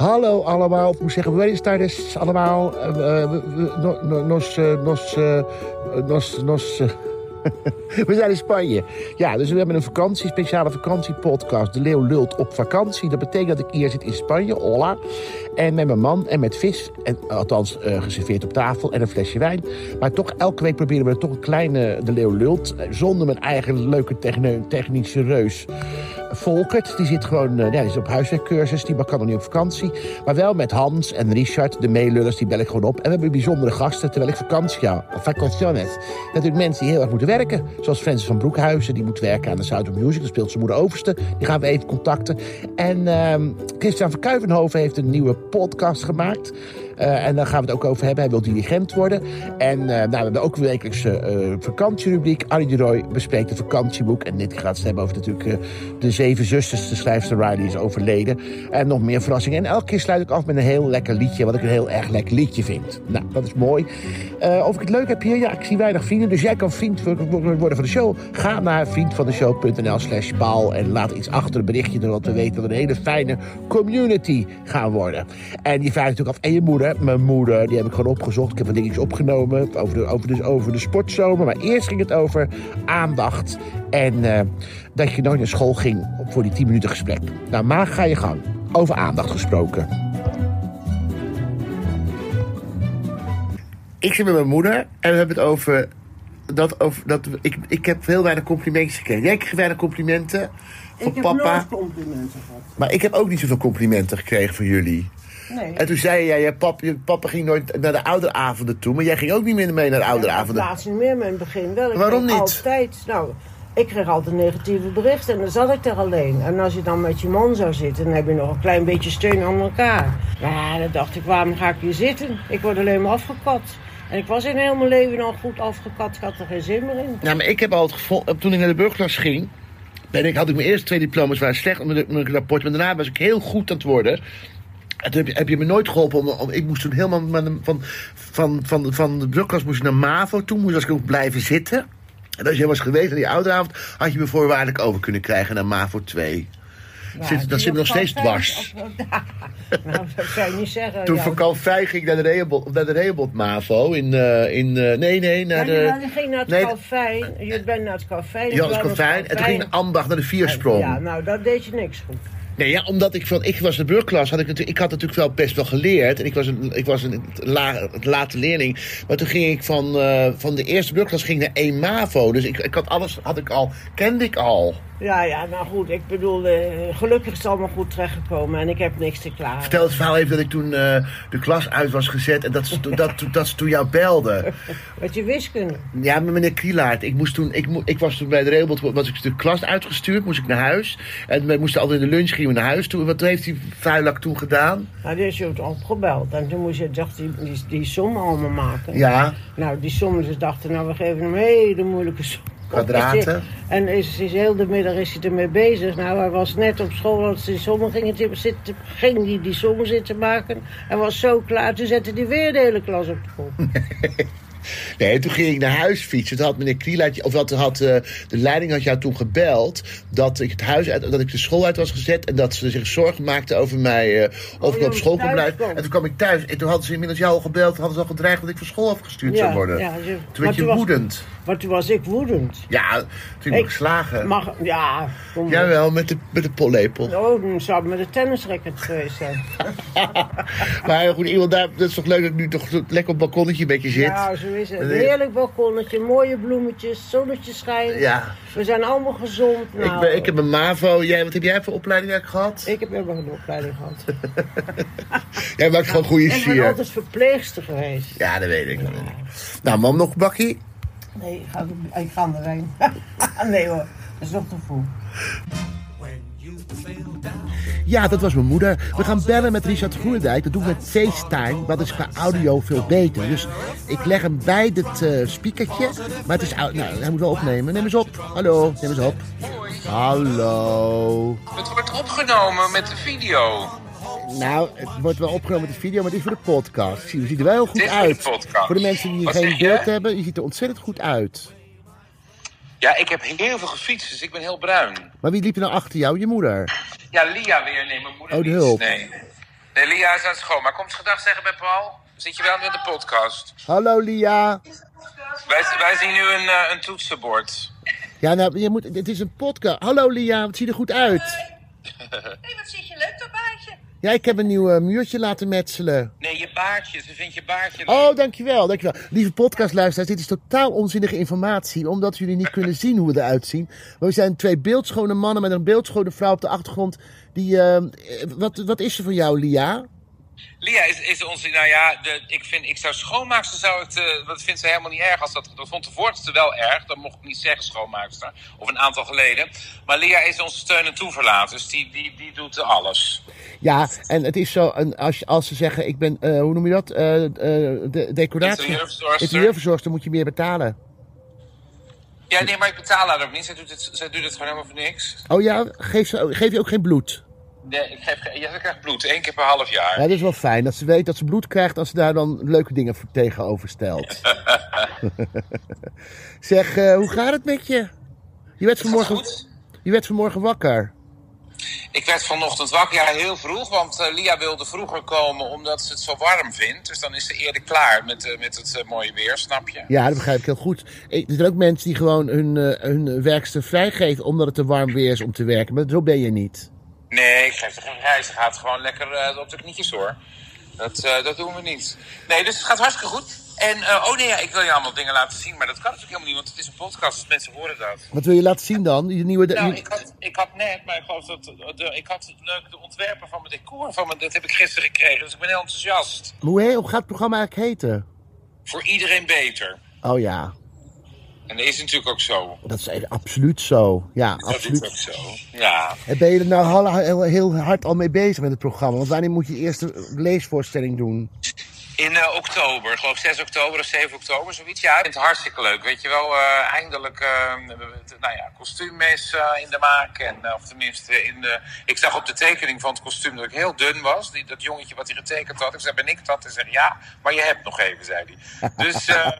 Hallo allemaal, moet zeggen, allemaal. Eh, eh, we- we- no- no- Nos, eh, nos, eh, nos, nos, eh. We zijn in Spanje. Ja, dus we hebben een vakantie, speciale vakantiepodcast. De Leeuw lult op vakantie. Dat betekent dat ik hier zit in Spanje, hola. En met mijn man en met vis. En, althans, eh, geserveerd op tafel en een flesje wijn. Maar toch, elke week proberen we toch een kleine De Leeuw lult. eh, Zonder mijn eigen leuke technische reus. Volkert, die zit gewoon eh, ja, die is op huiswerkcursus. Die kan nog niet op vakantie. Maar wel met Hans en Richard, de meelullers, die bel ik gewoon op. En we hebben bijzondere gasten terwijl ik vakantie ga. Vacaciones. Natuurlijk mensen die heel erg moeten werken. Zoals Francis van Broekhuizen, die moet werken aan de Sound of Music. Dat speelt zijn moeder Overste. Die gaan we even contacten. En ehm, Christian van Kuivenhoven heeft een nieuwe podcast gemaakt. Eh, en daar gaan we het ook over hebben. Hij wil dirigent worden. En eh, nou, we hebben ook een wekelijkse eh, vakantierubriek. Arnie de Roy bespreekt een vakantieboek. En dit gaat het hebben over natuurlijk de Zeven Zusters. De schrijfster Riley is overleden. En nog meer verrassingen. En elke keer sluit ik af met een heel lekker liedje. Wat ik een heel erg lekker liedje vind. Nou, dat is mooi. Of ik het leuk heb hier? Ja, ik zie weinig vrienden. Dus jij kan vriend worden van de show. Ga naar vriendvandeshow.nl slash paal. En laat iets achter een berichtje. Zodat we weten dat we een hele fijne community gaan worden. En je vraagt natuurlijk af. En je moeder? Mijn moeder, die heb ik gewoon opgezocht. Ik heb wat dingetjes opgenomen. Over de, over de, over de sportzomer. Maar eerst ging het over aandacht. En eh, dat je nooit naar school ging voor die 10 minuten gesprek. Nou, maar ga je gang. Over aandacht gesproken. Ik zit met mijn moeder en we hebben het over. Dat, over dat, ik, ik heb heel weinig complimentjes gekregen. Jij kreeg weinig complimenten van Ik heb papa. nooit complimenten gehad. Maar ik heb ook niet zoveel complimenten gekregen van jullie. Nee. En toen zei jij, ja, pap, je papa ging nooit naar de ouderavonden toe. Maar jij ging ook niet meer mee naar de ouderavonden. Laatst niet meer, maar in het begin wel. Ik Waarom niet? Altijd. Nou, ik kreeg altijd negatieve berichten en dan zat ik er alleen. En als je dan met je man zou zitten, dan heb je nog een klein beetje steun aan elkaar. Ja, dan dacht ik, waarom ga ik hier zitten? Ik word alleen maar afgekat. En ik was in heel mijn leven al goed afgekat. Ik had er geen zin meer in. Nou, maar ik heb altijd gevonden, toen ik naar de burgerklas ging, ben ik, had ik mijn eerste twee diploma's waren slecht op mijn, mijn rapport, maar daarna was ik heel goed aan het worden. En toen heb je, heb je me nooit geholpen. Om, om- ik moest toen helemaal met een- van, van, van, van de burgerklas moest ik naar MAVO. Toen moest ik ook blijven zitten. En als je was geweest naar die ouderavond, had je me voorwaardelijk over kunnen krijgen naar MAVO 2. Ja, Zit- dat zit me nog steeds dwars. nou, dat zou je niet zeggen. Toen ja. van Calvijn ging ik naar de Rehoboth, naar de Rehoboth MAVO. In, eh, in, eh, nee, nee, naar Maar de... je je ging naar het nee, Calvijn. Je bent naar het Calvijn. Johannes ik kwam Calvijn. En toen ging ambacht naar de viersprong. Ja, nou, dat deed je niks goed. Nee, ja, omdat ik van, ik was de burgerklas, had ik natuurlijk, ik had natuurlijk wel best wel geleerd. En ik was een, ik was een la, late leerling. Maar toen ging ik van, eh, van de eerste burgerklas ging naar 1 MAVO. Dus ik, ik had alles, had ik al, kende ik al. Ja, ja, nou goed, ik bedoel, eh, gelukkig is het allemaal goed terechtgekomen en ik heb niks te klagen. Vertel het verhaal even dat ik toen eh, de klas uit was gezet en dat ze, toen- dat, dat ze toen jou belden. Met je wiskunde. Ja, met meneer Krielaert. Ik, moest toen, ik, ik was toen bij de Rehoboth, was ik de klas uitgestuurd, moest ik naar huis. En we moesten altijd in de lunch gingen we naar huis toe. Wat heeft die vuilak toen gedaan? Nou, die is je opgebeld en toen moest je dacht, die, die, die som allemaal maken. Ja, Nou, die sommen, ze dachten, nou, we geven hem een hele moeilijke som. Kwadraten. En is, is heel de middag is hij ermee bezig. Nou, hij was net op school, als die sommen gingen te- zitten, ging hij die sommen zitten maken. Hij was zo klaar, toen zette hij weer de hele klas op de kop. Nee, toen ging ik naar huis fietsen. Toen had meneer Krielaert, of wat had, eh, de leiding had jou toen gebeld dat ik het huis uit, dat ik de school uit was gezet en dat ze zich zorgen maakten over mij, eh, of Oh, ik je op school kon blijven. En toen kwam ik thuis en toen hadden ze inmiddels jou al gebeld, hadden ze al gedreigd dat ik van school afgestuurd zou worden. ja, ze- toen werd je was- woedend. Maar toen was ik woedend. Ja, toen ik geslagen. Mag, ja. Jawel, met de, met de pollepel. Oh, dan zou het met de tennisracket geweest zijn. maar goed, iemand daar, dat is toch leuk dat ik nu toch lekker op het balkonnetje een beetje zit. Ja, zo is het. Een heerlijk balkonnetje, mooie bloemetjes, zonnetje schijnt. Ja. We zijn allemaal gezond. Nou, ik, ben, ik heb een MAVO. Jij, wat heb jij voor opleiding eigenlijk gehad? ik heb helemaal geen opleiding gehad. Jij maakt gewoon goede ik ben sier. altijd verpleegster geweest. Ja, dat weet ik. Ik. Nou, mam, nog een bakkie? Nee, ik ga, ik ga erheen. nee hoor, dat is nog te vroeg. Ja, dat was mijn moeder. We gaan bellen met Richard Groenendijk. Dat doen we met FaceTime. Dat is qua audio veel beter. Dus ik leg hem bij dit eh speakertje. Maar het is... Nou, hij moet wel opnemen. Neem eens op. Hallo, neem eens op. Hallo. Het wordt opgenomen met de video. Nou, het wordt wel opgenomen met de video, maar dit is voor de podcast. Zie, je ziet er wel heel goed Dit is voor de uit. podcast. Voor de mensen die Wat geen beeld hebben, je ziet er ontzettend goed uit. Ja, ik heb heel veel gefietst, dus ik ben heel bruin. Maar wie liep er nou achter jou? Je moeder. Ja, Lia weer. Nee, mijn moeder Oh, de niet. hulp. Nee. Nee, Lia is aan het schoon. Maar komt gedag zeggen bij Paul? Zit je wel met de podcast? Hallo Lia. Wij, wij zien nu een, eh, een toetsenbord. Ja, nou, je moet, het is een podcast. Hallo Lia, het ziet er goed uit. Hé, wat zit je leuk baardje? Ja, ik heb een nieuw eh, muurtje laten metselen. Nee, je baardje. Ze vindt je baardje leuk. Oh, dankjewel, dankjewel. Lieve podcastluisteraars, dit is totaal onzinnige informatie, omdat jullie niet kunnen zien hoe we eruit zien. Maar we zijn twee beeldschone mannen met een beeldschone vrouw op de achtergrond. Die, eh, wat, wat is er van jou, Lia? Lia is, is onze, nou ja, de, ik, vind, ik zou schoonmaakster, zou het, eh, dat vindt ze helemaal niet erg. Als dat, dat vond de voorste wel erg, dat mocht ik niet zeggen schoonmaakster, of een aantal geleden. Maar Lia is onze steun en toeverlaat, dus die, die, die doet alles. Ja, en het is zo, en als, als ze zeggen, ik ben, eh, hoe noem je dat, eh, de decoratie, Interieurverzorgster. interieurverzorgster, moet je meer betalen. Ja, nee, maar ik betaal haar ook niet. Zij doet het, zij doet het gewoon helemaal voor niks. Oh ja, geef, ze, geef je ook geen bloed? Nee, ik geef, ge- ja, ze krijgt bloed, één keer per half jaar. Ja, dat is wel fijn, dat ze weet dat ze bloed krijgt als ze daar dan leuke dingen tegenover stelt. zeg, eh, hoe gaat het met je? Je werd, vanmorgen, Goed. je werd vanmorgen wakker. Ik werd vanochtend wakker, ja, heel vroeg, want eh, Lia wilde vroeger komen omdat ze het zo warm vindt. Dus dan is ze eerder klaar met, eh, met het mooie weer, snap je? Ja, dat begrijp ik heel goed. Ik- Er zijn ook mensen die gewoon hun, hun werkster vrijgeven omdat het te warm weer is om te werken. Maar zo ben je niet. Nee, ik geef er geen reis. Ze gaat gewoon lekker op de knietjes hoor. Dat, eh, dat doen we niet. Nee, dus het gaat hartstikke goed. En, eh, oh nee, ja, ik wil je allemaal dingen laten zien, maar dat kan natuurlijk helemaal niet, want het is een podcast, dus mensen horen dat. Wat wil je laten zien dan? Die nieuwe... de- Nou, ik had, ik had net, maar ik geloof dat de, ik had leuk de ontwerper van mijn decor van me, dat heb ik gisteren gekregen, dus ik ben heel enthousiast. hoe, he- hoe gaat het programma eigenlijk heten? Voor iedereen beter. Oh ja, En dat is natuurlijk ook zo. dat is echt absoluut zo. Ja, Dat is absoluut. ook zo. Ja. En ben je er nou heel, heel hard al mee bezig met het programma? Want wanneer moet je je eerste leesvoorstelling doen? In eh, oktober, ik geloof 6 oktober of 7 oktober, zoiets. Ja, ik vind het hartstikke leuk. Weet je wel, eh, eindelijk, eh, nou ja, kostuum is eh, in de maak. En, of tenminste, in de, ik zag op de tekening van het kostuum dat ik heel dun was. Die, dat jongetje wat hij getekend had. Ik zei, ben ik dat? Hij zei, ja, maar je hebt nog even, zei hij. Dus, eh,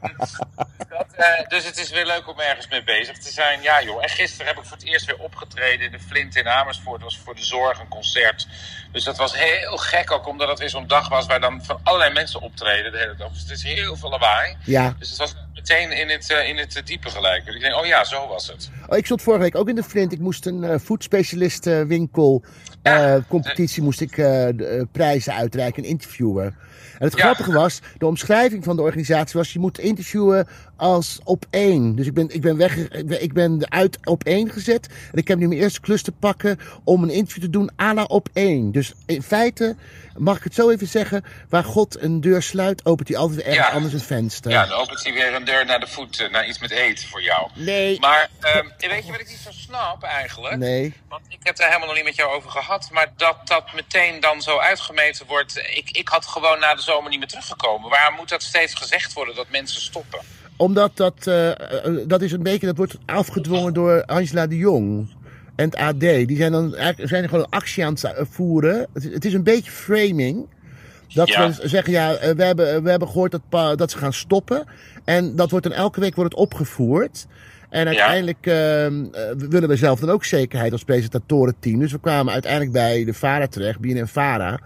dat, dus het is weer leuk om ergens mee bezig te zijn. Ja joh, en gisteren heb ik voor het eerst weer opgetreden in de Flint in Amersfoort. Dat was voor de zorg een concert. Dus dat was heel gek ook, omdat het weer zo'n dag was waar dan van allerlei mensen optreden de hele dag. Dus het is heel veel lawaai. Ja. Dus het was meteen in het, eh, in het diepe gelijk. Dus ik denk, oh ja, zo was het. Oh, ik stond vorige week ook in de Flint. Ik moest een foodspecialist eh, winkel eh, competitie moest ik de, prijzen uitreiken en interviewen. En het Ja. grappige was, de omschrijving van de organisatie was, je moet interviewen als op één. Dus ik ben, ik ben, weg, ik ben uit op één gezet. En ik heb nu mijn eerste klus te pakken om een interview te doen à la op één. Dus in feite, mag ik het zo even zeggen, waar God een deur sluit, opent hij altijd ergens Ja. anders een venster. Ja, dan opent hij weer een deur naar de voet, eh, naar iets met eten voor jou. Nee. Maar ehm, weet je wat ik niet zo snap eigenlijk? Nee. Want ik heb daar helemaal nog niet met jou over gehad. Maar dat dat meteen dan zo uitgemeten wordt. Ik, ik had gewoon na de zomer niet meer teruggekomen. Waarom moet dat steeds gezegd worden dat mensen stoppen? Omdat dat, eh, eh, dat is een beetje, dat wordt afgedwongen door Angela de Jong en het AD. Die zijn dan zijn gewoon een actie aan het eh, voeren. Het, is- het is een beetje framing. Dat Ja. we zeggen, ja, we hebben, we hebben gehoord dat, dat ze gaan stoppen. En dat wordt dan elke week wordt het opgevoerd. En uiteindelijk ehm, eh, willen we zelf dan ook zekerheid als presentatorenteam. Dus we kwamen uiteindelijk bij de VARA terecht, BNN VARA.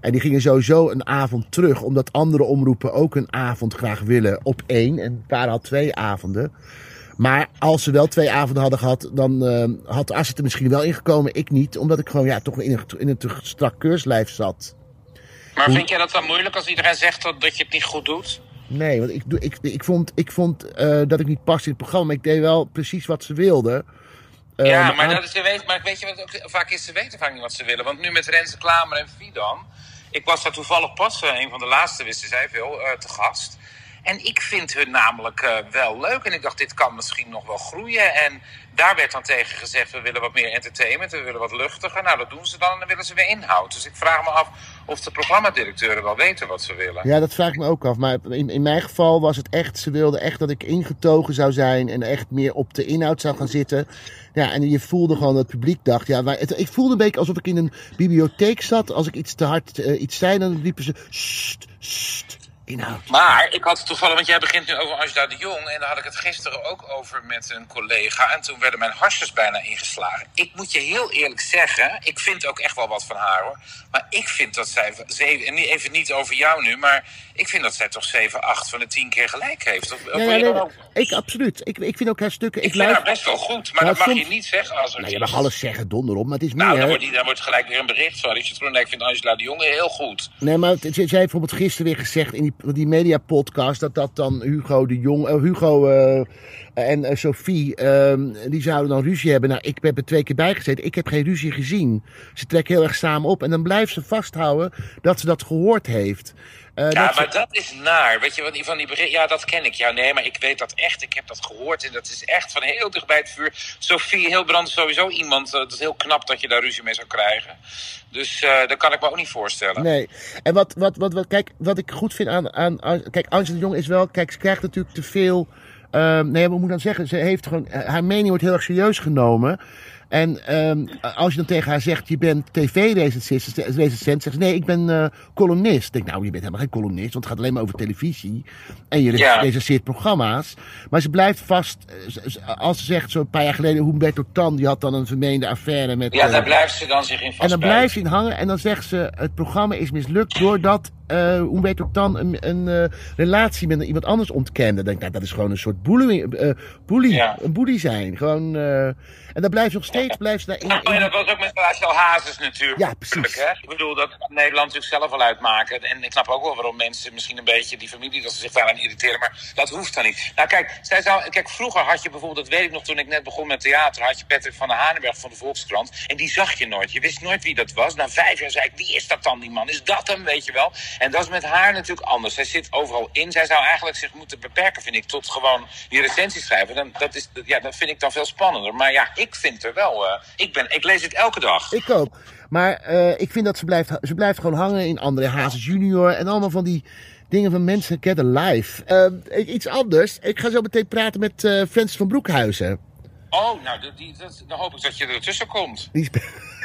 En die gingen sowieso een avond terug, omdat andere omroepen ook een avond graag willen op één. En VARA had twee avonden. Maar als ze wel twee avonden hadden gehad, dan ehm, had Asset er misschien wel ingekomen. Ik niet, omdat ik gewoon ja, toch in een, in een te strak keurslijf zat. Maar vind jij dat dan moeilijk als iedereen zegt dat, dat je het niet goed doet? Nee, want ik, ik, ik vond, ik vond eh, dat ik niet paste in het programma. Maar ik deed wel precies wat ze wilden. Eh, ja, mijn maar, dat is, weet, maar weet je wat ook vaak is? Ze weten vaak niet wat ze willen. Want nu met Renze Klamer en Fidan. Ik was daar toevallig pas, eh, een van de laatste wisten zij veel, eh, te gast. En ik vind hun namelijk eh, wel leuk. En ik dacht, dit kan misschien nog wel groeien. En daar werd dan tegen gezegd, we willen wat meer entertainment. We willen wat luchtiger. Nou, dat doen ze dan en dan willen ze weer inhoud. Dus ik vraag me af of de programmadirecteuren wel weten wat ze willen. Ja, dat vraag ik me ook af. Maar in, in mijn geval was het echt, ze wilden echt dat ik ingetogen zou zijn en echt meer op de inhoud zou gaan zitten. Ja, en je voelde gewoon dat het publiek dacht, ja, ik voelde een beetje alsof ik in een bibliotheek zat. Als ik iets te hard eh, iets zei, dan riepen ze, "Sst, sst." Inhoud. Maar ik had toevallig, want jij begint nu over Angela de Jong. En daar had ik het gisteren ook over met een collega. En toen werden mijn harsjes bijna ingeslagen. Ik moet je heel eerlijk zeggen, ik vind ook echt wel wat van haar hoor. Maar ik vind dat zij, zeven, en niet- even niet over jou nu, maar ik vind dat zij toch 7, 8 van de 10 keer gelijk heeft. Of, Ja, nee, ik absoluut. Ik, ik vind ook haar stukken. Ik Ik vind haar best wel goed, maar Nou, dat mag soms- je niet zeggen als Nou, je mag alles zeggen, donder op, maar het is Nou, meer. dan wordt, die, dan wordt gelijk weer een bericht van Richard Groenendijk vindt Angela de Jong heel goed. Nee, maar zij heeft bijvoorbeeld gisteren weer gezegd in die, die mediapodcast dat dat dan Hugo de Jong, eh, Hugo eh, en eh, Sophie, ehm, die zouden dan ruzie hebben. Nou, ik heb er twee keer bij gezeten. Ik heb geen ruzie gezien. Ze trekken heel erg samen op en dan blijft ze vasthouden dat ze dat gehoord heeft. Eh, Ja, maar dat is naar. Weet je, van die, van die ja, dat ken ik. Ja, nee, maar ik weet dat echt. Ik heb dat gehoord en dat is echt van heel dicht bij het vuur. Sophie Hilbrand is sowieso iemand, eh, dat is heel knap dat je daar ruzie mee zou krijgen. Dus eh dat kan ik me ook niet voorstellen. Nee. En wat, wat, wat, wat, kijk, wat ik goed vind aan, aan, Kijk, Angela de Jong is wel. Kijk, ze krijgt natuurlijk te veel. ehm, nee, wat moet ik dan zeggen? Ze heeft gewoon. Haar mening wordt heel erg serieus genomen. En ehm, als je dan tegen haar zegt, je bent tv-recensent, recensent, zegt ze, nee, ik ben eh, columnist. Ik denk, nou, je bent helemaal geen columnist, want het gaat alleen maar over televisie. En je Ja. recenseert programma's. Maar ze blijft vast, eh, als ze zegt, zo'n paar jaar geleden, Humberto Tan, die had dan een vermeende affaire met... Ja, eh, daar blijft ze dan zich in vast. en dan blijft ze in hangen en dan zegt ze: het programma is mislukt doordat eh Humberto Tan een, een eh, relatie met iemand anders ontkende. Dan denk ik, nou, dat is gewoon een soort eh bully, Ja. een bully zijn. Gewoon, eh, en dan blijft nog steeds blijft ze daarin. Dat was ook met Rachel Hazes natuurlijk. Ja, precies. Hè? Ik bedoel, dat kan Nederland natuurlijk zelf wel uitmaken. En ik snap ook wel waarom mensen misschien een beetje die familie, dat ze zich daaraan irriteren. Maar dat hoeft dan niet. Nou kijk, zij zou, kijk, vroeger had je bijvoorbeeld, dat weet ik nog toen ik net begon met theater, had je Patrick van der Hanenberg van de Volkskrant. En die zag je nooit. Je wist nooit wie dat was. Na vijf jaar zei ik, wie is dat dan, die man? Is dat hem, weet je wel? En dat is met haar natuurlijk anders. Zij zit overal in. Zij zou eigenlijk zich moeten beperken, vind ik, tot gewoon die recensies schrijven. Dan, dat, is, ja, dat vind ik dan veel spannender. Maar ja, ik vind er wel. eh, ik, ben, ik lees het elke dag. Ik ook. Maar eh, ik vind dat ze blijft, ze blijft gewoon hangen in André Hazes junior en allemaal van die dingen van mensen get alive. Eh, iets anders. Ik ga zo meteen praten met Francis van Broekhuizen. Oh, nou, die, die- dat, dan hoop ik dat je ertussen komt. Die, spe-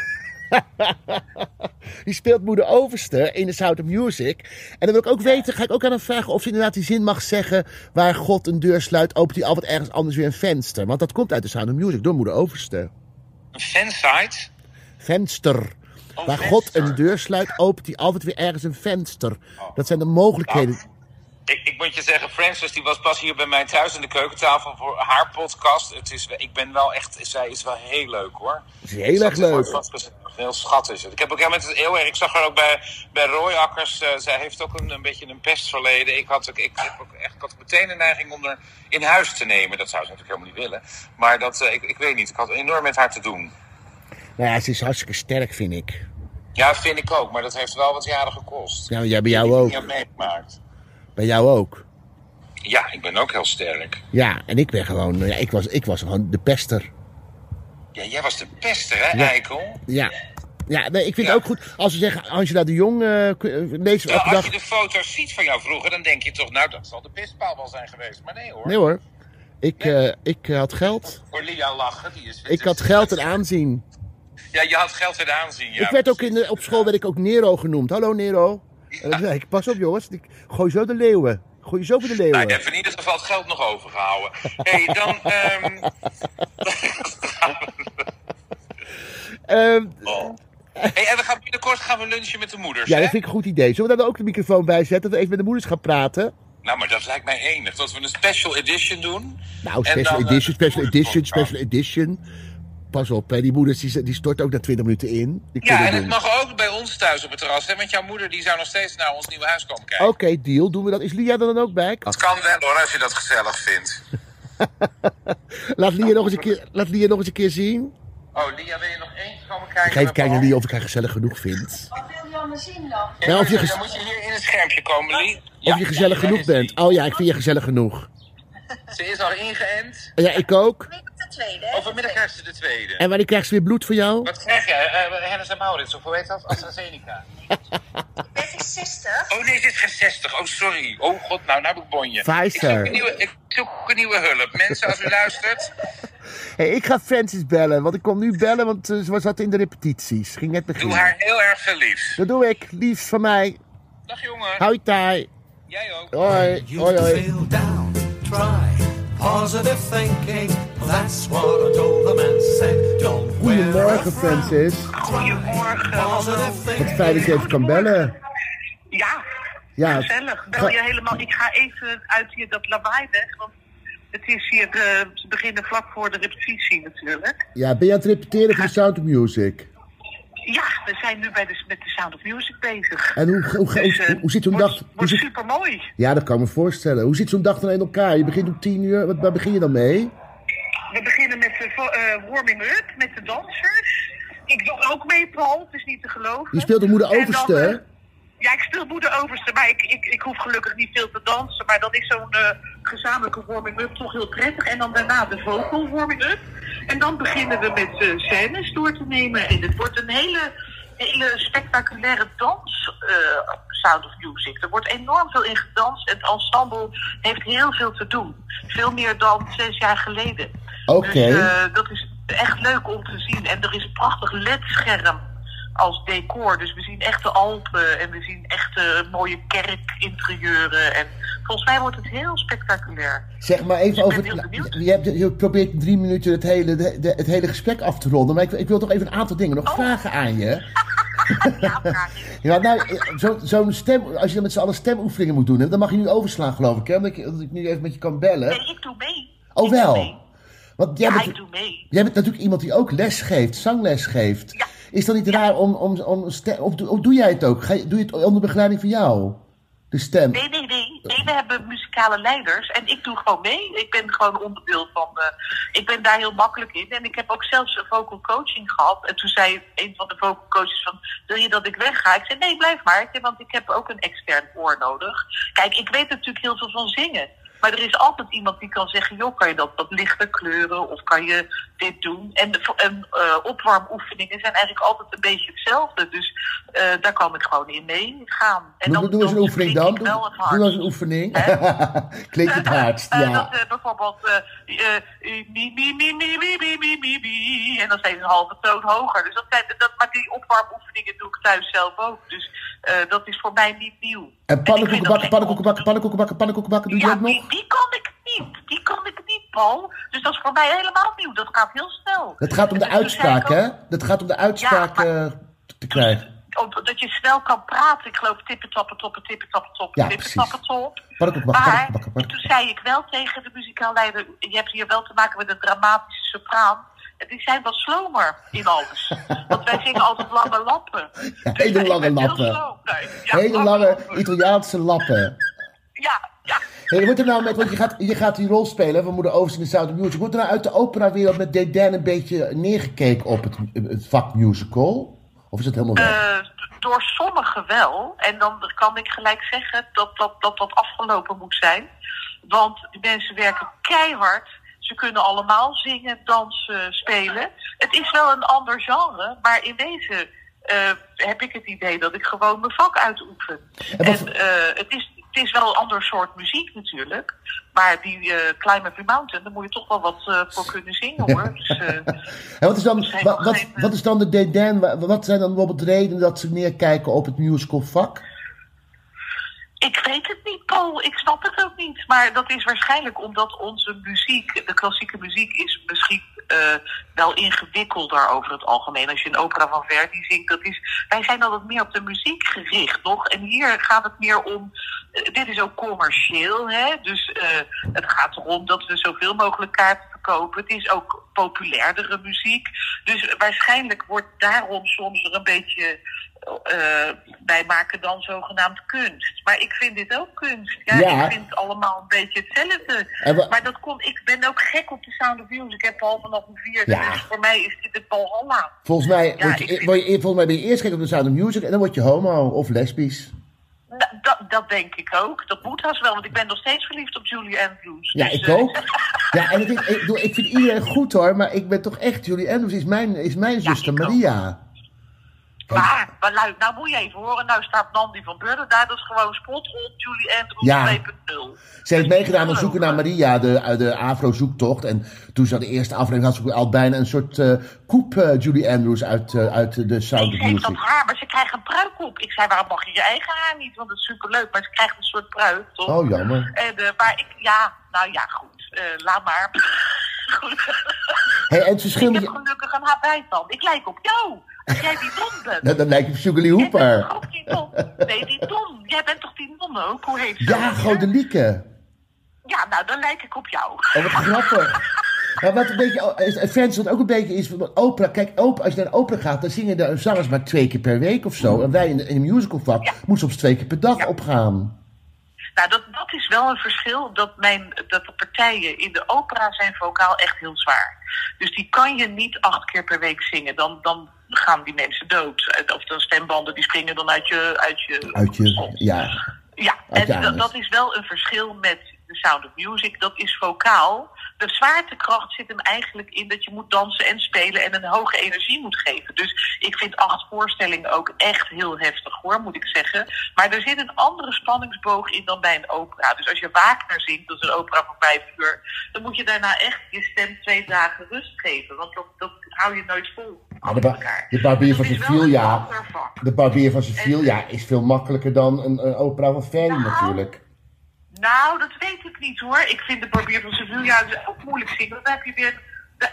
die speelt moeder Overste in de Sound of Music. En dan wil ik ook weten, ga ik ook aan hem vragen of ze inderdaad die zin mag zeggen... waar God een deur sluit, opent hij altijd ergens anders weer een venster. Want dat komt uit de Sound of Music door moeder Overste. Een fansite? Venster. Oh, waar God een deur sluit, opent hij altijd weer ergens een venster. Dat zijn de mogelijkheden. Ik, ik moet je zeggen, Frances die was pas hier bij mij thuis in de keukentafel voor haar podcast. Het is, ik ben wel echt, zij is wel heel leuk hoor. is heel erg leuk. Vastgezet. Heel schat is het. Ik heb ook helemaal met het heel erg. Ik zag haar ook bij, bij Roy Akkers. eh, zij heeft ook een, een beetje een pestverleden. Ik had, ook, ik, heb ook echt, ik had meteen een neiging om haar in huis te nemen. Dat zou ze natuurlijk helemaal niet willen. Maar dat, eh, ik, ik weet niet. Ik had enorm met haar te doen. Nou ja, ze is hartstikke sterk, vind ik. Ja, vind ik ook. Maar dat heeft wel wat jaren gekost. Nou, jij bij jou ik ook. niet heb meegemaakt. Bij jou ook. Ja, ik ben ook heel sterk. Ja, en ik ben gewoon, ja, ik was, ik was gewoon de pester. Ja, jij was de pester, hè, Ja. Eikel? Ja. Ja, nee, ik vind Ja. het ook goed. Als we zeggen, Angela de Jong, elke als dag. je de foto's ziet van jou vroeger, dan denk je toch, nou, dat zal de pispaal wel zijn geweest. Maar nee hoor. Nee hoor. Ik, eh, ik had geld. Voor Lia lachen, die is... Ik had geld en aanzien. Ja, je had geld en aanzien, ja. ik werd ook in de, op school werd ik ook Nero genoemd. Hallo Nero. En dan zei ik, pas op jongens, ik gooi zo de leeuwen. Gooi zo voor de Nou, leeuwen. je hebt in ieder geval het geld nog overgehouden. Hey, dan... ehm Ehm, oh. hey, en we gaan binnenkort gaan we lunchen met de moeders, ja, hè? dat vind ik een goed idee. Zullen we daar ook de microfoon bij zetten? Dat we even met de moeders gaan praten? Nou, maar dat lijkt mij enig. Dat we een special edition doen. Nou, En special dan, eh, edition, special edition, special edition. Pas op, hè, die moeders die, die stort ook na 20 minuten in. Die Ja, en het doen. mag ook bij ons thuis op het terras, hè? Want jouw moeder die zou nog steeds naar ons nieuwe huis komen kijken. Oké, deal. Doen we dat. Is Lia er dan ook bij? Dat kan wel hoor, als je dat gezellig vindt. Laat Lia nog eens een keer, laat Lia nog eens een keer zien. Oh, Lia, wil je nog eentje komen kijken? Ik ga even kijken naar? Lia of ik haar gezellig genoeg vind. Wat wil je anders zien dan? Ja, of je, Dan moet je hier in het schermpje komen, Lie. of je gezellig genoeg bent. Oh ja, ik vind je gezellig genoeg. Ze is al ingeënt. Ja, ik ook. Tweede, hè? Oh, vanmiddag krijgt ze de tweede. En wanneer krijgt ze weer bloed voor jou? Wat krijg jij? Eh Hennis en Maurits, of hoe heet dat? AstraZeneca. Ben je 60? Oh nee, dit is geen 60. Oh, sorry. Oh god, nou, nou heb ik bonje. Pfizer. Ik zoek, een nieuwe, ik zoek een nieuwe hulp. Mensen, als u luistert. Hey, ik ga Francis bellen, want ik kom nu bellen, want eh, ze zat in de repetities. Ging net Doe beginnen. haar heel erg veel liefs. Dat doe ik. Liefst van mij. Dag jongen. Hou je taai. Jij ook. Hoi, You hoi, hoi. Positive thinking. That's what I told the man said. Don't wear a Goedemorgen. Francis. Goedemorgen. Wat fijn dat je even kan bellen. Ja, Ja, gezellig. Bel je helemaal. Ik ga even uit hier dat lawaai weg. Want het is hier. eh, ze beginnen vlak voor de repetitie natuurlijk. Ja, ben je aan het repeteren voor Sound of Music? Ja, we zijn nu bij de, met de Sound of Music bezig. En hoe, hoe, hoe, Dus, eh, hoe, hoe zit zo'n dag... Wordt zit, super mooi. ja, dat kan ik me voorstellen. Hoe zit zo'n dag dan in elkaar? Je begint om tien uur. Wat, waar begin je dan mee? We beginnen met de eh, warming-up met de dansers. Ik doe ook mee, Paul. Het is niet te geloven. Je speelt de moeder dan, overste, eh? Ja, ik speel moeder overste, maar ik, ik, ik hoef gelukkig niet veel te dansen. Maar dan is zo'n gezamenlijke warming-up toch heel prettig. En dan daarna de vocal warming-up. En dan beginnen we met eh scènes door te nemen. En het wordt een hele, hele spectaculaire dans, eh, Sound of Music. Er wordt enorm veel in gedanst. Het ensemble heeft heel veel te doen. Veel meer dan zes jaar geleden. Oké. Dus eh, dat is echt leuk om te zien. En er is een prachtig ledscherm als decor. Dus we zien echte Alpen en we zien echte mooie kerkinterieuren. En volgens mij wordt het heel spectaculair. Zeg maar even Ik over... het- je, hebt, je probeert in drie minuten het hele, de, de- het hele gesprek af te ronden. Maar ik, ik wil toch even een aantal dingen nog Oh. vragen aan je. Ja, nou, eh, zo- zo'n stem... Als je dan met z'n allen stemoefeningen moet doen... dan mag je nu overslaan, geloof ik, hè? Dat ik, dat ik nu even met je kan bellen. Nee, ik doe mee. Oh, Ik wel? Want jij Ja, bent, ik doe mee. jij bent natuurlijk iemand die ook les geeft, zangles geeft. Ja. Is dat niet raar om, om, om stem... Of, doe- jij het ook? Ga je, doe je het onder begeleiding van jou? De stem? Nee, nee, nee. Nee, we hebben muzikale leiders en ik doe gewoon mee. Ik ben gewoon onderdeel van. eh, ik ben daar heel makkelijk in. En ik heb ook zelfs een vocal coaching gehad. En toen zei een van de vocal coaches van, wil je dat ik wegga? Ik zei, nee, blijf maar. Want ik heb ook een extern oor nodig. Kijk, ik weet natuurlijk heel veel van zingen. Maar er is altijd iemand die kan zeggen: joh, kan je dat wat lichter kleuren of kan je dit doen? En, eh, opwarmoefeningen zijn eigenlijk altijd een beetje hetzelfde. Dus eh, daar kom ik gewoon in mee gaan. En dan, doe eens een oefening dan. Doe, doe eens een oefening. Klinkt het hardst, eh, ja. dat, bijvoorbeeld en dan steeds een halve toon hoger. Dus dat zijn, dat, maar die opwarmoefeningen doe ik thuis zelf ook. Dus dat is voor mij niet nieuw. En pannenkoeken bakken, pannenkoeken bakken, pannenkoeken bakken, doe je ook nog? Die, kan ik niet. Die kan ik niet, Paul. Dus dat is voor mij helemaal nieuw. Dat gaat heel snel. Het gaat om de zei uitspraak, ook- hè? Het gaat om de uitspraak Ja, eh, te- te krijgen. Dat je snel kan praten. Ik geloof tippen, tappen, toppen, tippen, tappen, top, Ja, tippen, precies. tappen, top. Maar toen zei ik wel tegen de muzikaalleider... je hebt hier wel te maken met een dramatische sopraan. En die zijn wat slomer in alles. Want wij zingen altijd lange lappen. Ja, Dus hele ik lange heel lappen. slow. Nee, ja, Hele lange lappen. Italiaanse lappen. Ja, wordt er nou met, want je gaat, je gaat die rol spelen van Moeder Overs in de Sound of Music. Wordt er nou uit de operawereld met Dédain een beetje neergekeken op het, het vak musical? Of is het helemaal weg? Eh, door sommigen wel. En dan kan ik gelijk zeggen dat dat, dat dat afgelopen moet zijn. Want die mensen werken keihard. Ze kunnen allemaal zingen, dansen, spelen. Het is wel een ander genre, maar in wezen eh, heb ik het idee dat ik gewoon mijn vak uitoefen. En wat- En eh, het, is, het is wel een ander soort muziek natuurlijk. Maar die eh Climb Every Mountain, daar moet je toch wel wat eh, voor kunnen zingen hoor. Dus, eh, En wat is dan, wat, wat, eh, is dan de? Wa- Wat zijn dan bijvoorbeeld redenen dat ze neerkijken op het musical vak? Ik weet het niet, Paul. Ik snap het ook niet. Maar dat is waarschijnlijk omdat onze muziek, de klassieke muziek, is misschien eh, wel ingewikkelder over het algemeen. Als je een opera van Verdi zingt, dat is, wij zijn altijd meer op de muziek gericht, nog. En hier gaat het meer om, eh, dit is ook commercieel, hè. Dus eh, het gaat erom dat we zoveel mogelijk kaarten verkopen. Het is ook populairdere muziek. Dus waarschijnlijk wordt daarom soms er een beetje eh, wij maken dan zogenaamd kunst. Maar ik vind dit ook kunst. Ja, Ja. Ik vind het allemaal een beetje hetzelfde. Maar dat komt, ik ben ook gek op de Sound of Music. Ik heb Paul vanaf een vier. Ja. Dus voor mij is dit het Valhalla. Volgens mij, Ja, word je, ik vind- word je- volgens mij ben je eerst gek op de Sound of Music en dan word je homo of lesbisch. Da- dat, dat denk ik ook. Dat moet haast wel, want ik ben nog steeds verliefd op Julie Andrews. Ja, Dus, ik eh, ook. Ja, en het is, ik, ik vind iedereen goed hoor, maar ik ben toch echt, Julie Andrews is mijn, is mijn zuster ook. Maar, maar nou moet je even horen, nou staat Nandy van Burden daar, dat is gewoon spotrol Julie Andrews Ja. 2.0. Ze heeft meegedaan aan Zoeken naar Maria, de, de Afro-zoektocht. En toen ze de eerste aflevering had, ze al bijna een soort eh koep eh, Julie Andrews uit, eh, uit de Sound Nee, ze heeft dat haar, maar ze krijgt een pruik op. Ik zei, waarom mag je je eigen haar niet? Want dat is superleuk, maar ze krijgt een soort pruik, toch? Oh, jammer. En, maar ik, ja, nou ja, goed, laat maar. Hey, en het verschil ik heb gelukkig een haar bijstand. Ik lijk op jou. Jij die dom bent. Nou, dan lijkt je op Sugarly Hooper. ook die dom? Nee, die dom. Jij bent toch die non ook? Hoe heet ze? Ja, ook, gewoon de hè? lieke. Ja, nou, dan lijk ik op jou. Oh, wat grappig. Maar wat een beetje, Friends wat ook een beetje is, van opera, kijk, opera, als je naar opera gaat, dan zingen de zangers maar twee keer per week of zo. En wij in de, in de musicalvak Ja. moeten soms twee keer per dag Ja. opgaan. Nou, dat, dat is wel een verschil. Dat, mijn, dat de partijen in de opera zijn vocaal echt heel zwaar. Dus die kan je niet acht keer per week zingen. Dan, dan gaan die mensen dood. Of de stembanden die springen dan uit je... Uit je, Uit je, ja. Ja, en dat, dat is wel een verschil met de Sound of Music. Dat is vocaal. De zwaartekracht zit hem eigenlijk in dat je moet dansen en spelen en een hoge energie moet geven. Dus ik vind acht voorstellingen ook echt heel heftig hoor, moet ik zeggen. Maar er zit een andere spanningsboog in dan bij een opera. Dus als je Wagner zingt, dat is een opera van vijf uur, dan moet je daarna echt je stem twee dagen rust geven. Want dat, dat hou je nooit vol. Ah, de, ba- de barbier van Sevilla, de barbier van Sevilla is veel makkelijker dan een, een opera van Verdi Nou, natuurlijk. Nou, dat weet ik niet hoor. Ik vind de Barbier van Sevilla ook moeilijk. Want dan heb je weer.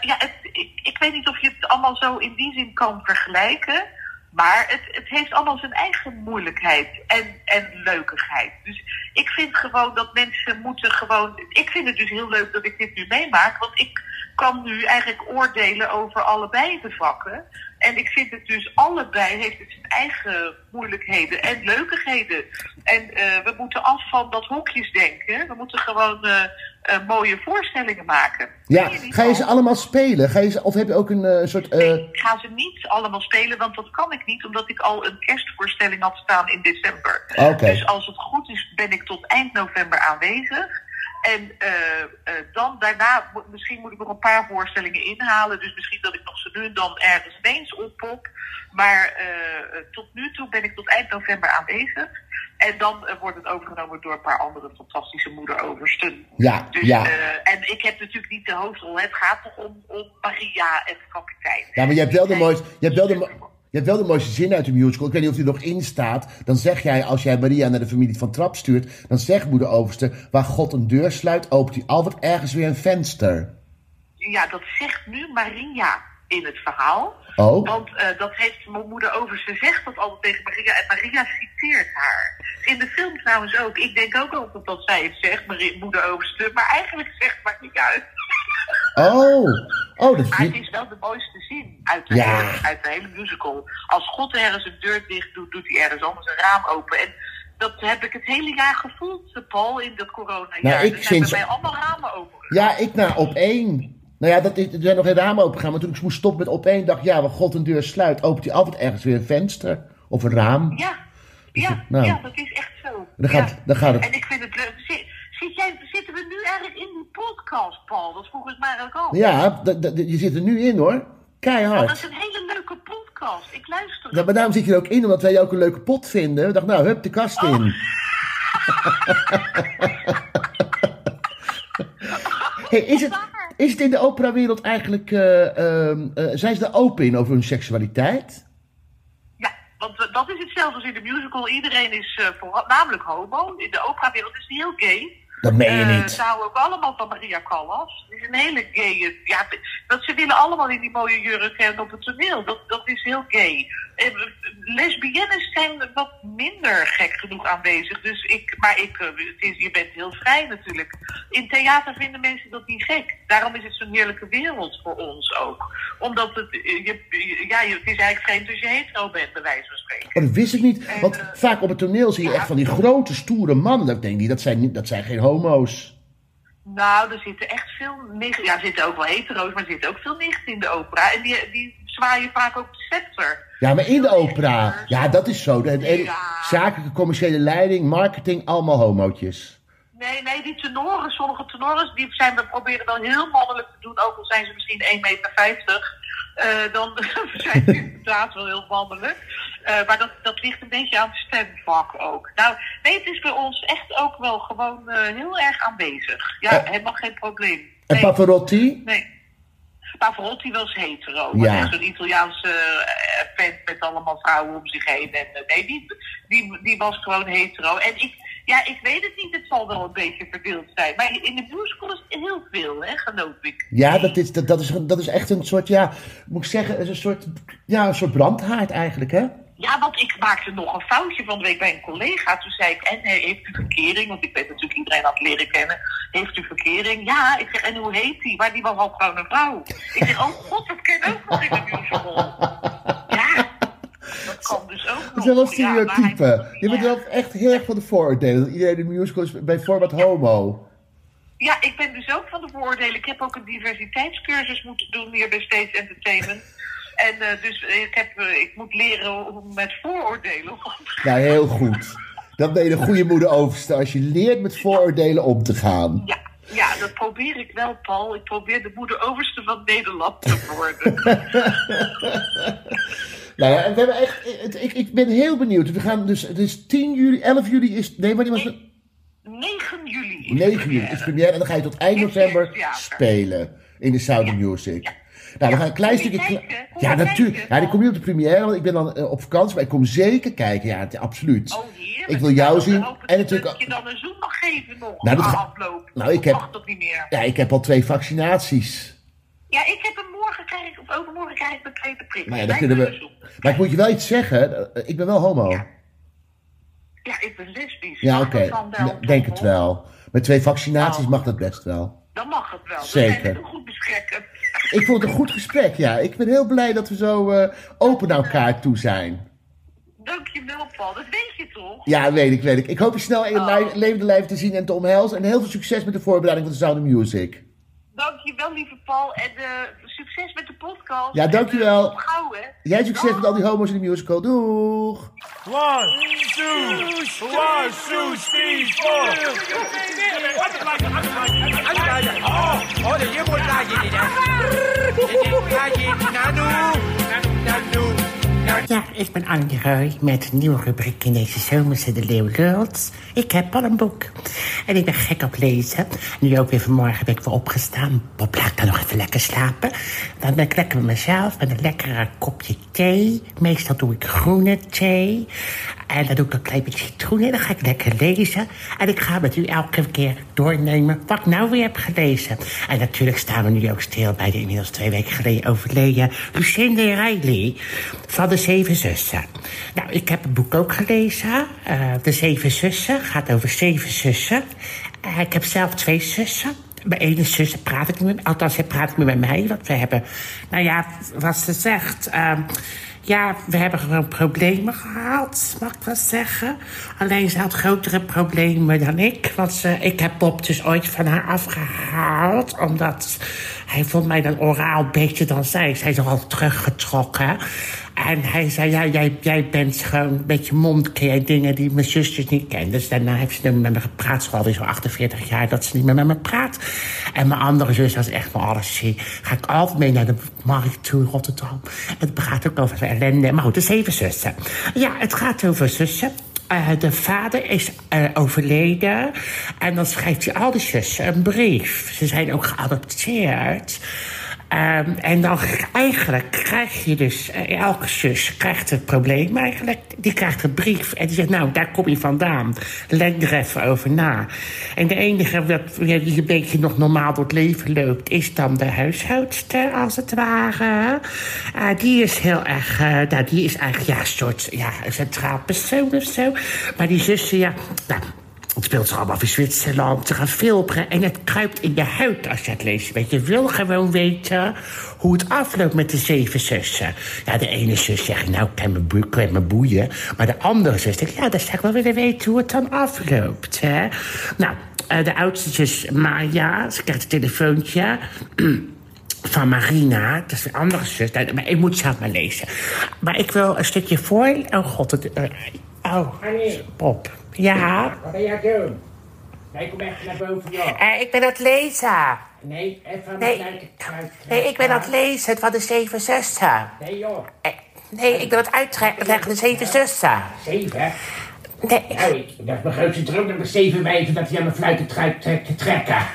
Ja, het, ik, ik weet niet of je het allemaal zo in die zin kan vergelijken. Maar het, het heeft allemaal zijn eigen moeilijkheid en, en leukigheid. Dus ik vind gewoon dat mensen moeten gewoon. Ik vind het dus heel leuk dat ik dit nu meemaak. Want ik kan nu eigenlijk oordelen over allebei de vakken. En ik vind het dus allebei heeft het zijn eigen moeilijkheden en leukigheden. En eh, we moeten af van dat hokjesdenken. We moeten gewoon eh, eh, mooie voorstellingen maken. Ja, ga je ze allemaal spelen? Ga je ze, of heb je ook een soort... Nee, ik ga ze niet allemaal spelen, want dat kan ik niet, omdat ik al een kerstvoorstelling had staan in december. Dus als het goed is, ben ik tot eind november aanwezig. En eh, eh, dan daarna, misschien moet ik nog een paar voorstellingen inhalen. Dus misschien dat ik nog zo nu en dan ergens ineens oppop. Maar eh, tot nu toe ben ik tot eind november aanwezig. En dan wordt het overgenomen door een paar andere fantastische moederoversten. ja, Dus, ja. en ik heb natuurlijk niet de hoofdrol. Het gaat toch om, om Maria en de kapitein. Ja, maar je hebt wel de mooiste, je hebt wel de, je hebt wel de mooiste zin uit de musical. Ik weet niet of die er nog in staat. Dan zeg jij, als jij Maria naar de familie van Trap stuurt... dan zegt moeder Overste, waar God een deur sluit... opent hij altijd ergens weer een venster. Ja, dat zegt nu Maria in het verhaal. Oh, Want eh, dat heeft mijn moeder over. Ze zegt dat altijd tegen Maria. En Maria citeert haar. In de film trouwens ook. Ik denk ook altijd dat zij het zegt, moeder overste. Maar eigenlijk zegt Maria het. Oh, oh, dat Maar het is wel de mooiste zin uit de, Ja. hele, uit de hele musical. Als God ergens een deur dicht doet, doet hij ergens anders een raam open. En dat heb ik het hele jaar gevoeld, Paul, in dat coronajaar. Nou, ik er zijn sinds- bij mij allemaal ramen open. Ja, ik na op één. Nou ja, dat is, er zijn nog geen ramen open gegaan. Maar toen ik moest stoppen met op één, dacht ik, ja, waar God een deur sluit, opent hij altijd ergens weer een venster. Of een raam. Ja, ja, nou. ja, dat is echt zo. Dan gaat, Ja. dan gaat het. En ik vind het leuk. Zit, zit jij, zitten we nu eigenlijk in die podcast, Paul? Dat vroeg ik mij eigenlijk al. Ja, je zit er nu in hoor. Dat Keihard. is een hele leuke podcast. Ik luister. Ja, maar daarom zit je er ook in, omdat wij je ook een leuke pot vinden. We dachten, nou, hup, de kast Oh. in. hey, is, het, is het in de operawereld eigenlijk... eh, ehm, eh, zijn ze er open in over hun seksualiteit? Ja, want dat is hetzelfde als in de musical. Iedereen is eh, voornamelijk homo. In de operawereld is die heel gay. Dat meen je Eh, niet. Ook allemaal van Maria Callas. Het is een hele gay. Ja, dat ze willen allemaal in die mooie jurken en op het toneel. Dat, dat is heel gay. Eh, lesbiennes zijn wat minder gek genoeg aanwezig. Dus ik, maar ik, eh, het is, je bent heel vrij natuurlijk. In theater vinden mensen dat niet gek. Daarom is het zo'n heerlijke wereld voor ons ook. Omdat het, eh, je, ja, het is eigenlijk vreemd als je hetero bent, bij wijze van spreken. Oh, dat wist ik niet. Want vaak op het toneel zie je echt van die grote, stoere mannen. Dat denk ik, dat zijn, dat zijn geen homo's. Nou, er zitten echt veel nichten. Ja, er zitten ook wel hetero's, maar er zitten ook veel nichten in de opera. En die, die zwaaien vaak ook de scepter. Ja, maar in de opera. Ja, dat is zo. De, de- Ja. Zakelijke, commerciële leiding, marketing, allemaal homootjes. Nee, nee, die tenoren, sommige tenoren, die zijn we proberen dan heel mannelijk te doen, ook al zijn ze misschien 1,50 meter. Eh, dan zijn ze inderdaad wel heel mannelijk. Eh, maar dat, dat ligt een beetje aan het stemvak ook. Nou, nee, het is bij ons echt ook wel gewoon eh, heel erg aanwezig. Ja, helemaal geen probleem. En Pavarotti? nee. Pavarotti was hetero. Ja. Zo'n Italiaanse eh, vent met allemaal vrouwen om zich heen. En, eh, nee, die, die, die was gewoon hetero. En ik, ja, ik weet het niet. Het zal wel een beetje verdeeld zijn. Maar in de musical is het heel veel, hè, geloof ik. Ja, dat is, dat, dat, is, dat is echt een soort, ja, moet ik zeggen, is een soort, ja, een soort brandhaard eigenlijk, hè? Ja, want ik maakte nog een foutje van de week bij een collega. Toen zei ik, en eh, heeft u verkering? Want ik weet natuurlijk iedereen aan het leren kennen. Heeft u verkering? Ja, ik zeg, en hoe heet die? Maar die was al gewoon een vrouw. Ik zeg, oh god, dat ken ook nog in de musical. Ja, dat kan dus ook nog. Dat is wel een Ja, maar stereotype. hij- Je bent wel echt heel erg van de vooroordelen. Dat iedereen in de musical is bij voorbaat homo. Ja, ik ben dus ook van de vooroordelen. Ik heb ook een diversiteitscursus moeten doen hier bij States Entertainment. En eh, dus ik, heb, eh, ik moet leren om met vooroordelen om te gaan. Nou, heel goed. Dan ben je een goede moeder overste als je leert met vooroordelen om te gaan. Ja, ja, dat probeer ik wel, Paul. Ik probeer de moeder overste van Nederland te worden. Nou ja, we hebben echt, ik, ik ben heel benieuwd. We gaan dus, het is 10 juli, 11 juli is, nee, wanneer was het? 9 juli. is de 9 juli is première en dan ga je tot eind In november spelen in de Sound of Music. Nou, we gaan een klein stukje... kijken? Ja, natuurlijk. Ja, ik kom niet op de première, want ik ben dan eh, op vakantie, maar ik kom zeker kijken. Ja, het- absoluut. Oh, heerlijk. Ik wil jou Nou, zien. En natuurlijk... Dat je dan een zoen mag geven nog Nou, dat ga- afloop. Nou, ik heb- niet meer? Ja, ik heb al twee vaccinaties. Ja, ik heb hem morgen krijg ik, of overmorgen krijg ik mijn tweede prik. Nou ja, dan kunnen we... Maar ik moet je wel iets zeggen. eh, Ik ben wel homo. Ja, Ja, ik ben lesbisch. oké. Dan wel, Nou, denk het wel. Met twee vaccinaties Oh. mag dat best wel. Dan mag het wel. Zeker. Zijn goed besprekken. Ik vond het een goed gesprek, ja. Ik ben heel blij dat we zo eh, open naar elkaar toe zijn. Dankjewel, Paul. Dat weet je toch? Ja, weet ik, weet ik. Ik hoop je snel in Oh. levende lijf te zien en te omhelzen. En heel veel succes met de voorbereiding van de Sound of Music. Dankjewel, lieve Paul. En eh, succes met de podcast. Ja, dankjewel. Eh, Jij succes met al die homo's in de musical. Doeg. One, two, one, two, three, four. Oh, oh, je moet laten je niet. Je moet laten je niet. Nanu. Ja, ik ben Anje Rui met een nieuwe rubriek in deze zomerse De Leeuw Lult. Ik heb al een boek. En ik ben gek op lezen. Nu ook weer vanmorgen ben ik weer opgestaan. Bob, ik dan nog even lekker slapen. Dan ben ik lekker met mezelf met een lekkere kopje thee. Meestal doe ik groene thee. En dan doe ik een klein beetje citroen in. Dan ga ik lekker lezen. En ik ga met u elke keer doornemen wat ik nou weer heb gelezen. En natuurlijk staan we nu ook stil bij de inmiddels twee weken geleden overleden Lucinda Riley van de Zeven Zussen. Nou, ik heb het boek ook gelezen. eh, de Zeven Zussen gaat over zeven zussen. Eh, ik heb zelf twee zussen. Mijn ene zus praat ik niet Althans, hij praat niet met mij. Want we hebben, nou ja, wat ze zegt... ehm, ja, we hebben gewoon problemen gehad, mag ik wel zeggen. Alleen ze had grotere problemen dan ik. Want ze, ik heb Bob dus ooit van haar afgehaald. Omdat hij vond mij dan oraal beter dan zij. Zij is nogal teruggetrokken. En hij zei, ja, jij, jij bent gewoon met je mond... ken jij dingen die mijn zusjes niet kennen. Dus daarna heeft ze met me gepraat. Ze is alweer zo 48 jaar dat ze niet meer met me praat. En mijn andere zus, is echt alles zie. Ga ik altijd mee naar de markt toe in Rotterdam. Het gaat ook over ellende. Maar goed, de zeven zussen. Ja, het gaat over zussen. Eh, de vader is eh, overleden. En dan schrijft hij al die zussen een brief. Ze zijn ook geadopteerd. Ehm, en dan eigenlijk krijg je dus, eh, elke zus krijgt een probleem eigenlijk. Die krijgt een brief en die zegt, nou, daar kom je vandaan. Denk er even over na. En de enige wat- die een beetje nog normaal door het leven loopt... is dan de huishoudster, als het ware. Eh, die is heel erg, eh, nou, die is eigenlijk ja, een soort ja, centraal persoon of zo. Maar die zussen, ja, nou, het speelt zich allemaal in Zwitserland. Ze gaan filmen en het kruipt in je huid als je het leest. Want je wil gewoon weten hoe het afloopt met de zeven zussen. Ja, de ene zus zegt, nou, ik kan me boeien. Maar de andere zus zegt, ja, dan zou ik wel willen weten hoe het dan afloopt. Hè? Nou, eh, de oudste zus, Maya, ze krijgt een telefoontje... van Marina, dat is een andere zus. Nou, Maar ik moet zelf maar lezen. Maar ik wil een stukje voor... Oh god, het... eh, oh, Bob. Ja? Wat ben jij aan doen? Nee, kom echt naar boven, joh. Eh, ik ben aan het lezen. Nee, even Nee. naar de kruis. Nee, ik ben aan het lezen van de zeven zussen. Nee, joh. Eh, Nee, ik wil het uittrekken tegen de zeven zussen. Zeven? Nee, Nou, ik, dat is mijn grootste droom dat ik zeven wijven dat hij aan mijn fluit te, te, trekken.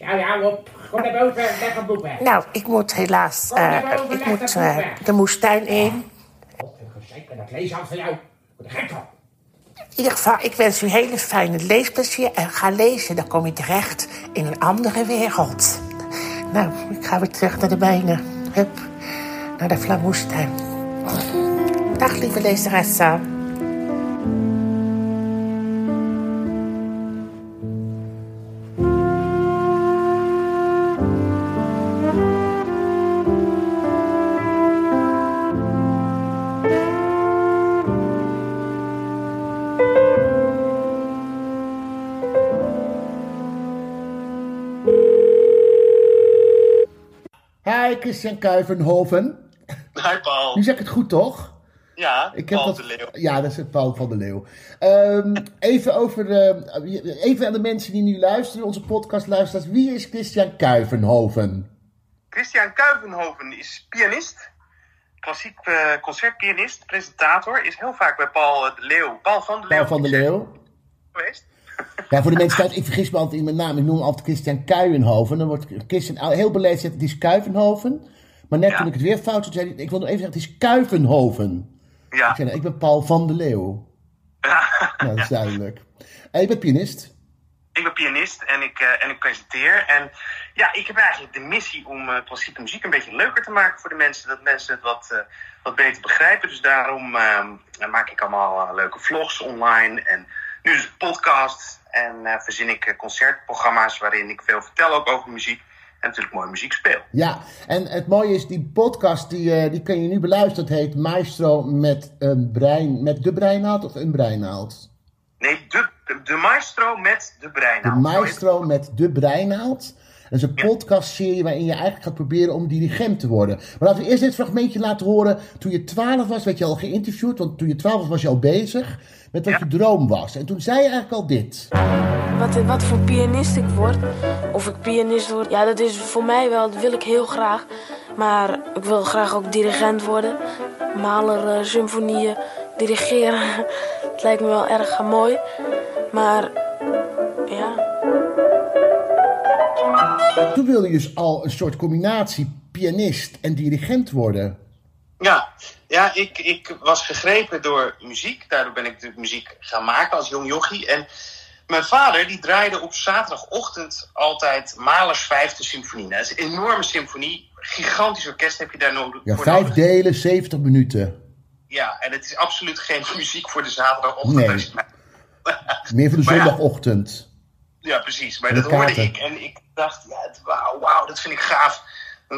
ja, ja, op. Kom naar boven, leg een boek weg. nou, ik moet helaas... eh, ik moet eh, de moestuin in. Oh, zeker, dat lezen van jou. Ik gek van. In ieder geval, ik wens u hele fijne leesplezier. En ga lezen, dan kom je terecht in een andere wereld. Nou, ik ga weer terug naar de mijne. Hup, naar de Flamoestuin. Dag, lieve lezeressen. Hi, Christian Kuivenhoven. Hi Paul. Nu zeg ik het goed, toch? Ja, Ik heb Paul dat- de Leeuw. Ja, dat is het Paul van der Leeuw. Ehm, even over eh, even aan de mensen die nu luisteren, onze podcast luisteren. Wie is Christian Kuivenhoven? Christian Kuivenhoven is pianist. Klassiek eh, concertpianist, presentator. Is heel vaak bij Paul eh, de Leeuw. Paul van de Leeuw. Paul van der Leeuw. Geweest. Ja, voor de mensen thuis, ik vergis me altijd in mijn naam. Ik noem altijd Christian Kuivenhoven. Dan wordt Christian heel beleefd gezegd, het is Kuivenhoven. Maar net Ja. toen ik het weer fout zei ik wil nog even zeggen, het is Kuivenhoven. Ja. Ik zei, nou, ik ben Paul van der Leeuw. Nou, dat is duidelijk. En je bent pianist. Ik ben pianist en ik, eh, en ik presenteer. En ja, ik heb eigenlijk de missie om eh, klassieke muziek een beetje leuker te maken voor de mensen. Dat mensen het wat, eh, wat beter begrijpen. Dus daarom eh, maak ik allemaal eh, leuke vlogs online. En nu dus een podcast. En eh, verzin ik eh, concertprogramma's waarin ik veel vertel ook over muziek. En natuurlijk mooie muziek speel. Ja, en het mooie is, die podcast, die, eh, die kun je nu beluisteren. Het heet Maestro met een brein, met de breinaald of een breinaald? Nee, de, de, de maestro met de De breinaald. maestro met de breinaald. Dat is een podcastserie waarin je eigenlijk gaat proberen om dirigent te worden. Maar laten we eerst dit fragmentje laten horen. Toen je 12 was, werd je al geïnterviewd. Want toen je 12 was, was je al bezig met wat je droom was. En toen zei je eigenlijk al dit. Wat, wat voor pianist ik word, of ik pianist word, ja, dat is voor mij wel, dat wil ik heel graag. Maar ik wil graag ook dirigent worden, maler, eh, symfonieën, dirigeren. Het lijkt me wel erg mooi. Maar ja, Toen wilde je dus al een soort combinatie pianist en dirigent worden. Ja, ja ik, ik was gegrepen door muziek. Daardoor ben ik natuurlijk muziek gaan maken als jong jochie. En mijn vader die draaide op zaterdagochtend altijd Mahlers Vijfde Symfonie. Nou, Dat is een enorme symfonie. Gigantisch orkest heb je daar nodig. Ja, vijf nodig. delen, 70 minuten. Ja, en het is absoluut geen muziek voor de zaterdagochtend. Nee. Meer voor de zondagochtend. Ja, precies. Maar dat hoorde ik. En ik dacht, ja, wauw, wauw, dat vind ik gaaf.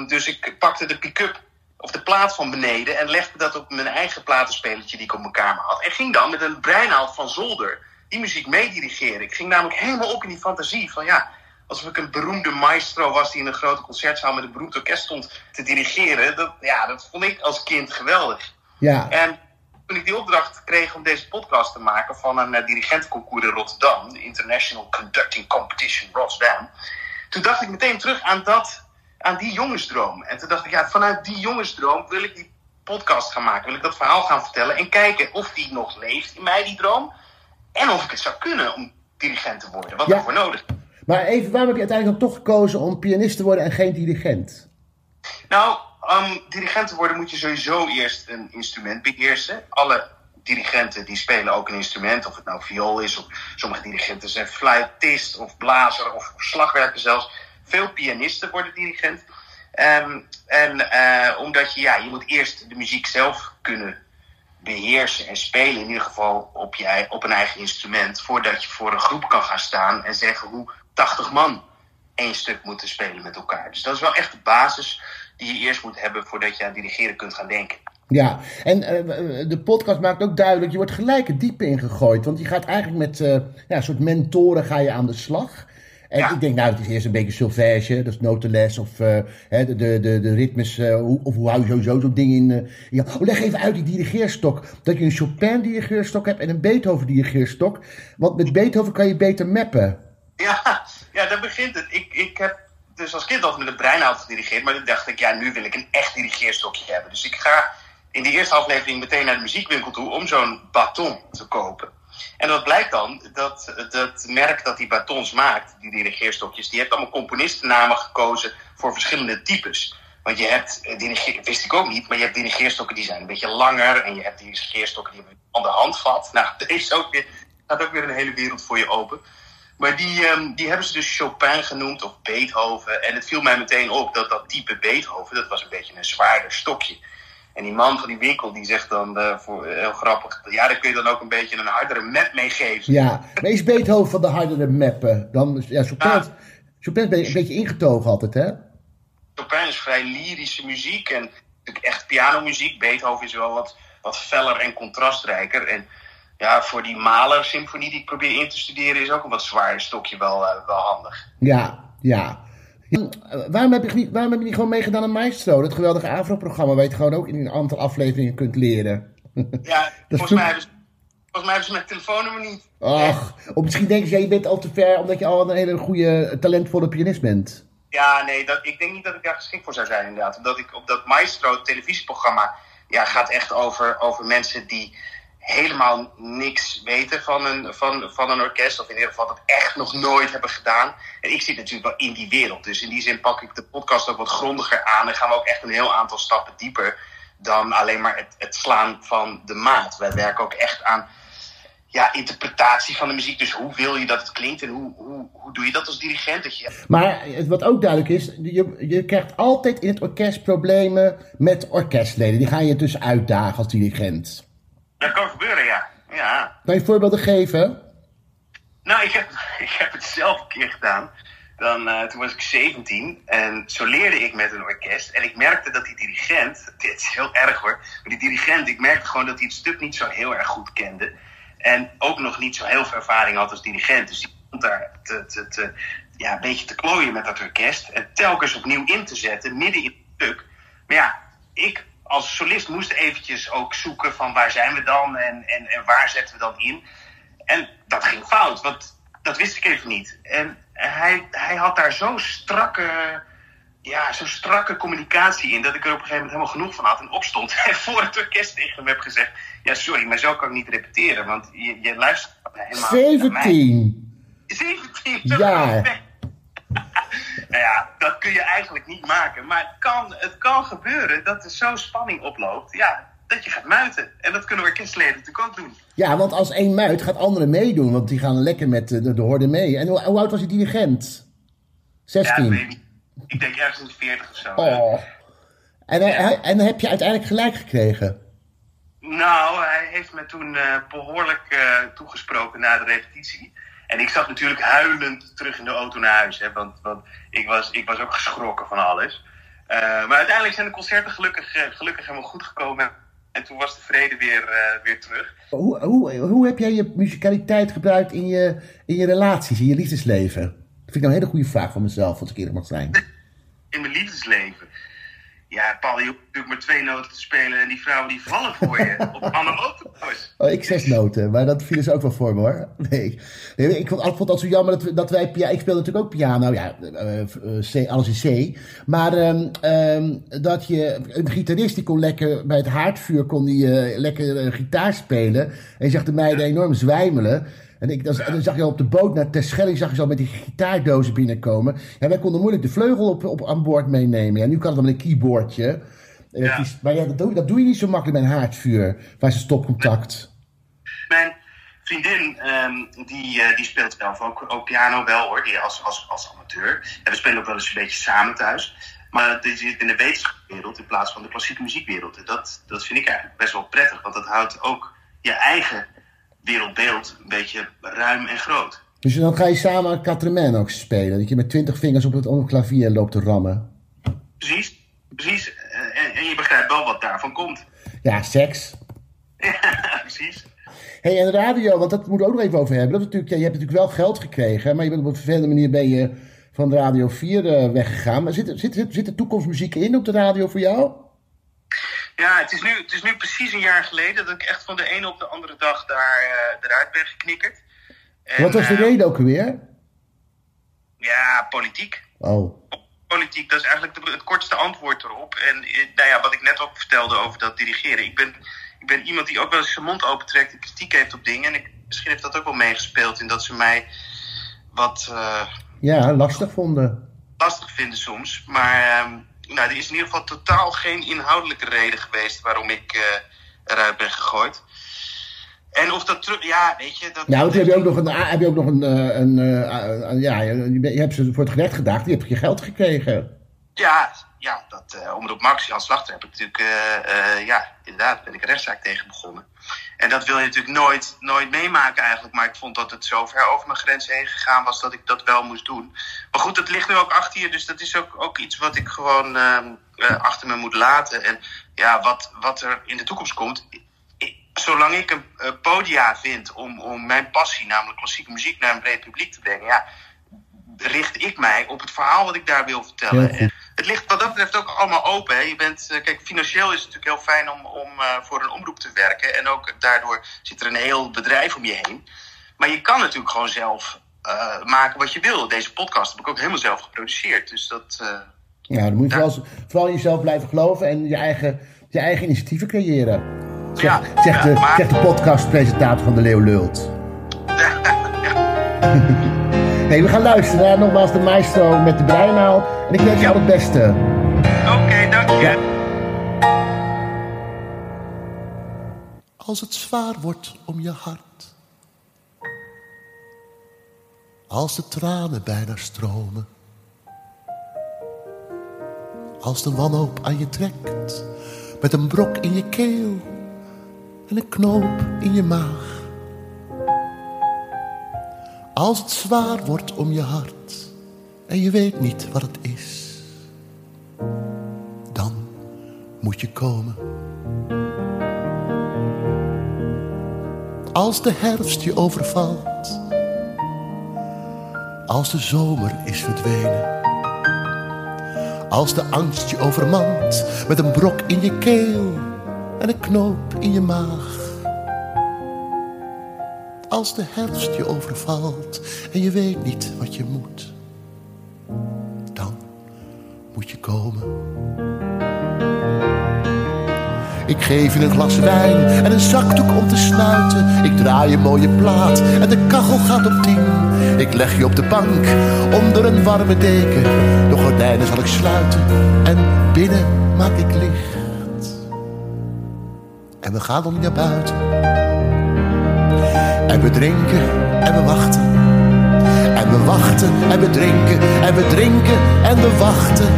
Dus ik pakte de pick-up of de plaat van beneden en legde dat op mijn eigen platenspelertje die ik op mijn kamer had. En ging dan met een breinaald van zolder die muziek meedirigeren. Ik ging namelijk helemaal op in die fantasie van ja, alsof ik een beroemde maestro was die in een grote concertzaal met een beroemd orkest stond te dirigeren. Dat, ja, dat vond ik als kind geweldig. Ja, En toen ik die opdracht kreeg om deze podcast te maken van een uh, dirigentenconcours in Rotterdam, de International Conducting Competition Rotterdam, toen dacht ik meteen terug aan, dat, aan die jongensdroom. En toen dacht ik, ja, vanuit die jongensdroom wil ik die podcast gaan maken. Wil ik dat verhaal gaan vertellen en kijken of die nog leeft in mij, die droom. En of ik het zou kunnen om dirigent te worden. Wat Ja. daarvoor nodig is. maar even, waarom heb je uiteindelijk dan toch gekozen om pianist te worden en geen dirigent? Nou, om dirigent te worden moet je sowieso eerst een instrument beheersen. Alle dirigenten die spelen ook een instrument, of het nou viool is, of sommige dirigenten zijn fluitist of blazer of slagwerker zelfs. Veel pianisten worden dirigent. Ehm, en eh, omdat je, ja, je moet eerst de muziek zelf kunnen beheersen en spelen, in ieder geval op, je, op een eigen instrument, voordat je voor een groep kan gaan staan en zeggen hoe 80 man één stuk moeten spelen met elkaar. Dus dat is wel echt de basis die je eerst moet hebben voordat je aan dirigeren kunt gaan denken. Ja, en eh, de podcast maakt ook duidelijk, je wordt gelijk het diepe ingegooid. Want je gaat eigenlijk met eh, ja, een soort mentoren ga je aan de slag. En Ja. ik denk, nou, het is eerst een beetje solfège, dat is notenles, of eh, de, de, de, de ritmes, eh, hoe, of hoe hou je sowieso zo'n ding in. eh, ja. oh, leg even uit die dirigeerstok. Dat je een Chopin-dirigeerstok hebt en een Beethoven-dirigeerstok. Want met Beethoven kan je beter mappen. Ja, ja, daar begint het. Ik, ik heb dus als kind altijd met een breinhout gedirigeerd. Maar toen dacht ik, ja, nu wil ik een echt dirigeerstokje hebben. Dus ik ga in de eerste aflevering meteen naar de muziekwinkel toe om zo'n baton te kopen. En wat blijkt dan, dat dat merk dat die batons maakt, die dirigeerstokjes, die heeft allemaal componistennamen gekozen voor verschillende types. Want je hebt, eh, wist ik ook niet, maar je hebt dirigeerstokken die zijn een beetje langer. En je hebt dirigeerstokken die aan de hand vat. Nou, deze ook weer, gaat ook weer een hele wereld voor je open. Maar die, ehm, die hebben ze dus Chopin genoemd of Beethoven. En het viel mij meteen op dat dat type Beethoven, dat was een beetje een zwaarder stokje. En die man van die winkel die zegt dan eh, voor, heel grappig, ja, daar kun je dan ook een beetje een hardere map mee geven. Ja, maar is Beethoven van de hardere mappen? Dan, ja, Chopin, Chopin is een beetje ingetogen altijd, hè? Chopin is vrij lyrische muziek en natuurlijk echt pianomuziek. Beethoven is wel wat, wat feller en contrastrijker. En ja, voor die Mahler-symfonie die ik probeer in te studeren is ook een wat zwaarder stokje wel, eh, wel handig. Ja, ja. Ja, Waarom heb, je niet, waarom heb je niet gewoon meegedaan aan Maestro? Dat geweldige AVRO-programma waar je het gewoon ook in een aantal afleveringen kunt leren. Ja, volgens, mij hebben ze, volgens mij hebben ze mijn telefoonnummer niet. Ach, of misschien denken ze, ja, je bent al te ver omdat je al een hele goede, talentvolle pianist bent. Ja, nee, dat, ik denk niet dat ik daar geschikt voor zou zijn inderdaad. Omdat ik op dat Maestro televisieprogramma ja, gaat echt over, over mensen die helemaal niks weten van een, van, van een orkest. Of in ieder geval dat echt nog nooit hebben gedaan. En ik zit natuurlijk wel in die wereld. Dus in die zin pak ik de podcast ook wat grondiger aan. En gaan we ook echt een heel aantal stappen dieper dan alleen maar het, slaan van de maat. Wij werken ook echt aan ja, interpretatie van de muziek. Dus hoe wil je dat het klinkt en hoe, hoe, hoe doe je dat als dirigent? Dat je... Maar wat ook duidelijk is, je, je krijgt altijd in het orkest problemen met orkestleden. Die gaan je dus uitdagen als dirigent. Dat kan gebeuren, ja. ja. Kan je voorbeelden geven? Nou, ik heb, ik heb het zelf een keer gedaan. Dan, eh, toen was ik 17 en soleerde ik met een orkest. En ik merkte dat die dirigent, dit is heel erg hoor, maar die dirigent, ik merkte gewoon dat hij het stuk niet zo heel erg goed kende. En ook nog niet zo heel veel ervaring had als dirigent. Dus die stond daar te, te, te, ja, een beetje te klooien met dat orkest. En telkens opnieuw in te zetten, midden in het stuk. Maar ja, ik als solist moest eventjes ook zoeken van waar zijn we dan en, en, en waar zetten we dan in. En dat ging fout, want dat wist ik even niet. En hij, hij had daar zo strakke, ja, zo strakke communicatie in... dat ik er op een gegeven moment helemaal genoeg van had en opstond... en voor het orkest tegen hem heb gezegd... ja, sorry, maar zo kan ik niet repeteren, want je, je luistert helemaal niet naar mij. 17 17 jaar. Nou ja, dat kun je eigenlijk niet maken. Maar het kan, het kan gebeuren dat er zo spanning oploopt... Ja, dat je gaat muiten. En dat kunnen orkestleden natuurlijk ook doen. Ja, want als één muit gaat anderen meedoen, want die gaan lekker met de, de horde mee. En hoe, hoe oud was die dirigent? Ja, ik 16. weet niet. Ik denk ergens in de 40 of zo. Oh. En, hij- en heb je uiteindelijk gelijk gekregen? Nou, hij heeft me toen eh, behoorlijk eh, toegesproken na de repetitie. En ik zat natuurlijk huilend terug in de auto naar huis. Hè, want want ik, was, ik was ook geschrokken van alles. Eh, maar uiteindelijk zijn de concerten gelukkig, eh, gelukkig helemaal goed gekomen. En toen was de vrede weer, eh, weer terug. Hoe, hoe, hoe heb jij je muzikaliteit gebruikt in je, in je relaties, in je liefdesleven? Dat vind ik nou een hele goede vraag van mezelf, als ik eerlijk mag zijn. In mijn liefdesleven. Ja, Paul, je hoeft natuurlijk maar twee noten te spelen. En die vrouwen die vallen voor je. op alle auto's. Oh, ik zes noten, maar dat vielen ze ook wel voor me hoor. Nee, nee ik vond, ik vond het altijd zo jammer dat, dat wij... Ja, ik speelde natuurlijk ook piano, ja, eh, eh, C, alles in C. Maar ehm, ehm, dat je... Een gitarist die kon lekker bij het haardvuur kon die, eh, lekker gitaar spelen. En je zag de meiden enorm zwijmelen. En, ik, dan, zag je op de boot naar Terschelling, zag je zo met die gitaardozen binnenkomen. Ja, wij konden moeilijk de vleugel op, op, aan boord meenemen. Ja, nu kan het dan met een keyboardje. Die- Maar ja, dat doe, dat doe je niet zo makkelijk met een haardvuur. Waar ze stopcontact. Mijn vriendin, ehm, die, eh, die speelt zelf ook, ook piano wel hoor, die als, als, als amateur. En we spelen ook wel eens een beetje samen thuis. Maar die zit in de wetenschapswereld in plaats van de klassieke muziekwereld. En dat, dat vind ik eigenlijk best wel prettig, want dat houdt ook je eigen wereldbeeld een beetje ruim en groot. Dus dan ga je samen Quatre ook spelen. Dat je met twintig vingers op het, klavier loopt te rammen. Precies, precies. Eh, En, en je begrijpt wel wat daarvan komt. Ja, seks. Ja, precies. hey, en radio, want dat moeten we ook nog even over hebben. Dat natuurlijk, ja, je hebt natuurlijk wel geld gekregen, maar je bent op een vervelende manier ben je van Radio 4 eh, weggegaan. Maar zit, zit, zit, zit er toekomstmuziek in op de radio voor jou? Ja, het is, nu, het is nu precies een jaar geleden dat ik echt van de ene op de andere dag daar, eh, eruit ben geknikkerd. En, Wat was de eh, reden ook alweer? Ja, politiek. Oh. politiek, dat is eigenlijk de- het kortste antwoord erop. En eh, nou ja, wat ik net ook vertelde over dat dirigeren. Ik ben, ik ben iemand die ook wel eens zijn mond opentrekt en kritiek heeft op dingen. En ik, misschien heeft dat ook wel meegespeeld in dat ze mij wat Ja, lastig vonden. lastig vinden soms. Maar ehm, nou, er is in ieder geval totaal geen inhoudelijke reden geweest waarom ik eh, eruit ben gegooid. En of dat terug, ja, weet je, dat. Nou, toen heb je ook nog een, heb je ook nog een, eh, een, eh, een- ja, je, je hebt ze voor het gerecht gedaagd, die heb je geld gekregen. Ja, ja dat, eh Omroep Max, Jan Slachter, heb ik natuurlijk, eh, eh, ja, inderdaad, ben ik een rechtszaak tegen begonnen. En dat wil je natuurlijk nooit, nooit meemaken eigenlijk. Maar ik vond dat het zo ver over mijn grens heen gegaan was dat ik dat wel moest doen. Maar goed, dat ligt nu ook achter je. Dus dat is ook, ook iets wat ik gewoon ehm, eh, achter me moet laten. En ja, wat, wat er in de toekomst komt. zolang ik een eh, podia vind om, om mijn passie, namelijk klassieke muziek, naar een breed publiek te brengen. Ja, richt ik mij op het verhaal wat ik daar wil vertellen. En het ligt wat dat betreft ook allemaal open. Hè. Je bent, eh, kijk, financieel is het natuurlijk heel fijn om, om eh, voor een omroep te werken. En ook daardoor zit er een heel bedrijf om je heen. Maar je kan natuurlijk gewoon zelf eh, maken wat je wil. Deze podcast heb ik ook helemaal zelf geproduceerd. Dus dat. Ja, dan moet je vooral, vooral in jezelf blijven geloven en je eigen, je eigen initiatieven creëren. Ja, Zegt de, ja, maar- zegt de podcastpresentator van de Leeuw Lult. Nee, we gaan luisteren naar nogmaals de maestro met de breinaal. En ik wens je al het beste. Oké, dank je. Als het zwaar wordt om je hart. Als de tranen bijna stromen. Als de wanhoop aan je trekt. Met een brok in je keel. En een knoop in je maag. Als het zwaar wordt om je hart. En je weet niet wat het is. Dan moet je komen. Als de herfst je overvalt. Als de zomer is verdwenen. Als de angst je overmand met een brok in je keel en een knoop in je maag. Als de herfst je overvalt en je weet niet wat je moet, dan moet je komen. Ik geef je een glas wijn en een zakdoek om te sluiten. Ik draai een mooie plaat en de kachel gaat op tien. Ik leg je op de bank onder een warme deken. De gordijnen zal ik sluiten en binnen maak ik licht. En we gaan dan naar buiten. En we drinken en we wachten. En we wachten en we drinken en we drinken en we wachten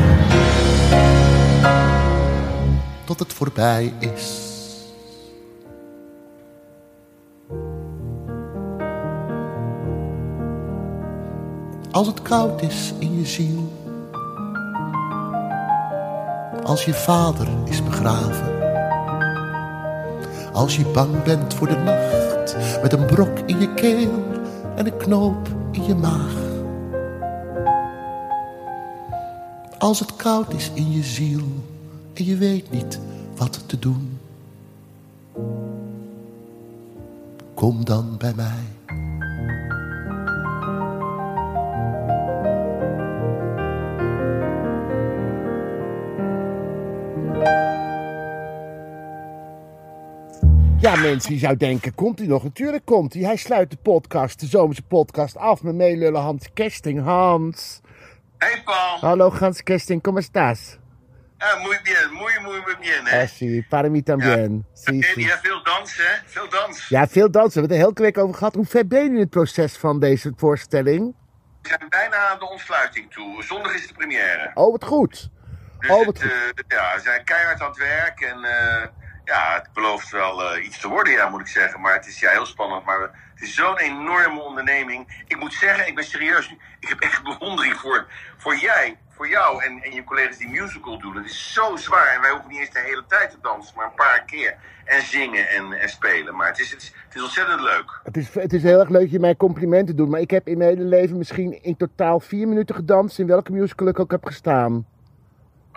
tot het voorbij is. Als het koud is in je ziel. Als je vader is begraven. Als je bang bent voor de nacht. Met een brok in je keel en een knoop in je maag. Als het koud is in je ziel en je weet niet wat te doen. Kom dan bij mij. Ja, mensen, je zou denken, komt hij nog? Natuurlijk komt hij. Hij sluit de podcast, de zomerse podcast, af met meelullen Hans Kesting. Hans. Hey Paul. Hallo Hans Kesting, ¿cómo estás? Ah, muy bien, muy, muy, muy bien. Hè? Eh, sí, para mí también. Sí, Oké, sí. ja, veel dansen, hè? Veel dans. Ja, veel dansen. We hebben het er heel week over gehad. Hoe ver ben je in het proces van deze voorstelling? We zijn bijna aan de ontsluiting toe. Zondag is de première. Oh, wat goed. Dus Oh, wat het, eh, ja, we zijn keihard aan het werk en eh, ja, het belooft wel eh, iets te worden, ja, moet ik zeggen. Maar het is ja, heel spannend. Maar het is zo'n enorme onderneming. Ik moet zeggen, ik ben serieus. Ik heb echt bewondering voor, voor jij, voor jou en, en je collega's die musical doen. Het is zo zwaar en wij hoeven niet eens de hele tijd te dansen, maar een paar keer. En zingen en, en spelen. Maar het is, het, is, het is ontzettend leuk. Het is, het is heel erg leuk dat je mij complimenten doet. Maar ik heb in mijn hele leven misschien in totaal vier minuten gedanst. In welke musical ik ook heb gestaan.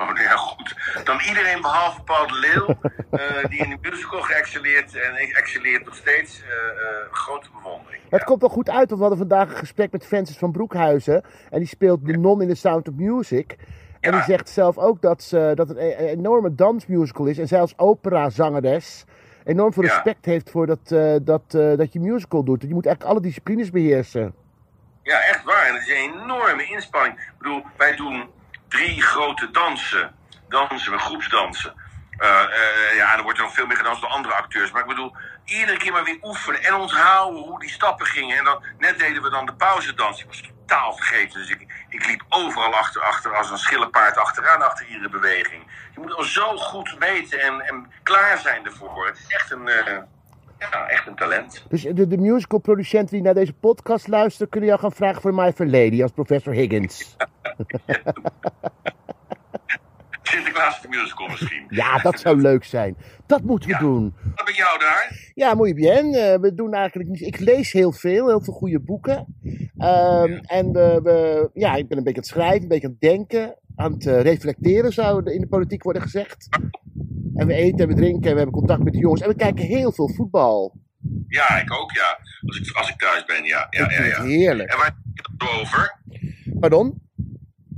Oh, nou ja, goed. Dan iedereen behalve Paul de Leeuw, eh, die in de musical geëxceleerd en excelleert nog steeds. eh, eh, grote bewondering. Het komt wel goed uit, want we hadden vandaag een gesprek met Francis van Broekhuizen. En die speelt de non in The Sound of Music. En die zegt zelf ook dat, ze, dat het een, enorme dansmusical is. En zij als operazangeres enorm veel Ja. respect heeft voor dat, dat, dat je musical doet. Je moet eigenlijk alle disciplines beheersen. Ja, echt waar. En het is een enorme inspanning. Ik bedoel, wij doen drie grote dansen. Dansen we, groepsdansen. Eh, ja, er wordt er nog veel meer gedanst door andere acteurs. Maar ik bedoel, iedere keer maar weer oefenen en onthouden hoe die stappen gingen. En dan, net deden we dan de pauzedans. Ik was totaal vergeten. Dus ik, ik liep overal achter, achter als een schillenpaard achteraan achter iedere beweging. Je moet al zo goed weten en, en klaar zijn ervoor. Het is echt een, eh, ja, echt een talent. Dus de, de musicalproducenten die naar deze podcast luisteren... kunnen jou gaan vragen voor My Lady als professor Higgins. Sinterklaas de musical misschien. Ja, dat zou leuk zijn. Dat moeten we doen. Wat ben jou daar? Ja, muy bien. Eh, we doen eigenlijk niet... Ik lees heel veel, heel veel goede boeken. Ehm, En we, we- ja, ik ben een beetje aan het schrijven, een beetje aan het denken. Aan het eh, reflecteren zou in de politiek worden gezegd. En we eten en we drinken en we hebben contact met de jongens. En we kijken heel veel voetbal. Ja, ik ook, ja. Als ik, als ik thuis ben, ja. ja, Ik ja, ja. het heerlijk. En waar denk je dan over? Pardon?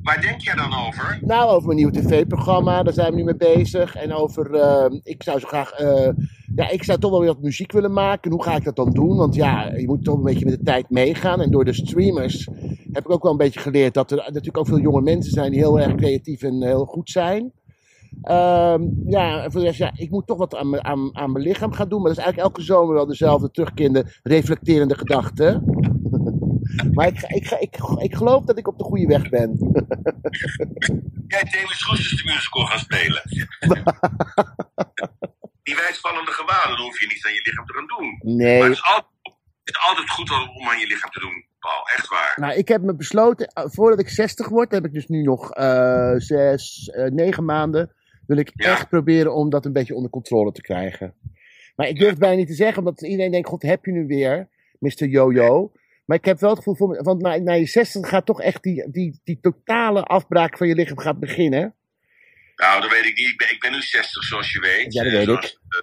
Waar denk jij dan over? Nou, over mijn nieuwe tv-programma, daar zijn we nu mee bezig. En over, eh, ik zou zo graag, eh, ja, ik zou toch wel weer wat muziek willen maken. Hoe ga ik dat dan doen? Want ja, je moet toch een beetje met de tijd meegaan. En door de streamers heb ik ook wel een beetje geleerd dat er natuurlijk ook veel jonge mensen zijn die heel erg creatief en heel goed zijn. Ehm, ja, voor de ja, ik moet toch wat aan, aan, aan mijn lichaam gaan doen. Maar dat is eigenlijk elke zomer wel dezelfde terugkerende, reflecterende gedachte. maar ik, ga- ik, ga- ik, ik geloof dat ik op de goede weg ben. Jij Demis Roesters de musical gaan spelen. Die wijsvallende gewaden, dat hoef je niet aan je lichaam te gaan doen. Nee. Maar het is altijd, het is altijd goed om aan je lichaam te doen, Paul. Echt waar. Nou, ik heb me besloten, eh, voordat ik 60 word, heb ik dus nu nog zes, eh, negen maanden, wil ik echt proberen om dat een beetje onder controle te krijgen. Maar ik durf het bijna niet te zeggen, omdat iedereen denkt, god, heb je nu weer, Mr. Yo-Yo. Maar ik heb wel het gevoel, van, want na, na je 60 gaat toch echt die, die, die totale afbraak van je lichaam gaat beginnen. Nou, dat weet ik niet. Ik ben, ik ben nu 60, zoals je weet. Ja, dat Eh, weet zoals, ik. eh,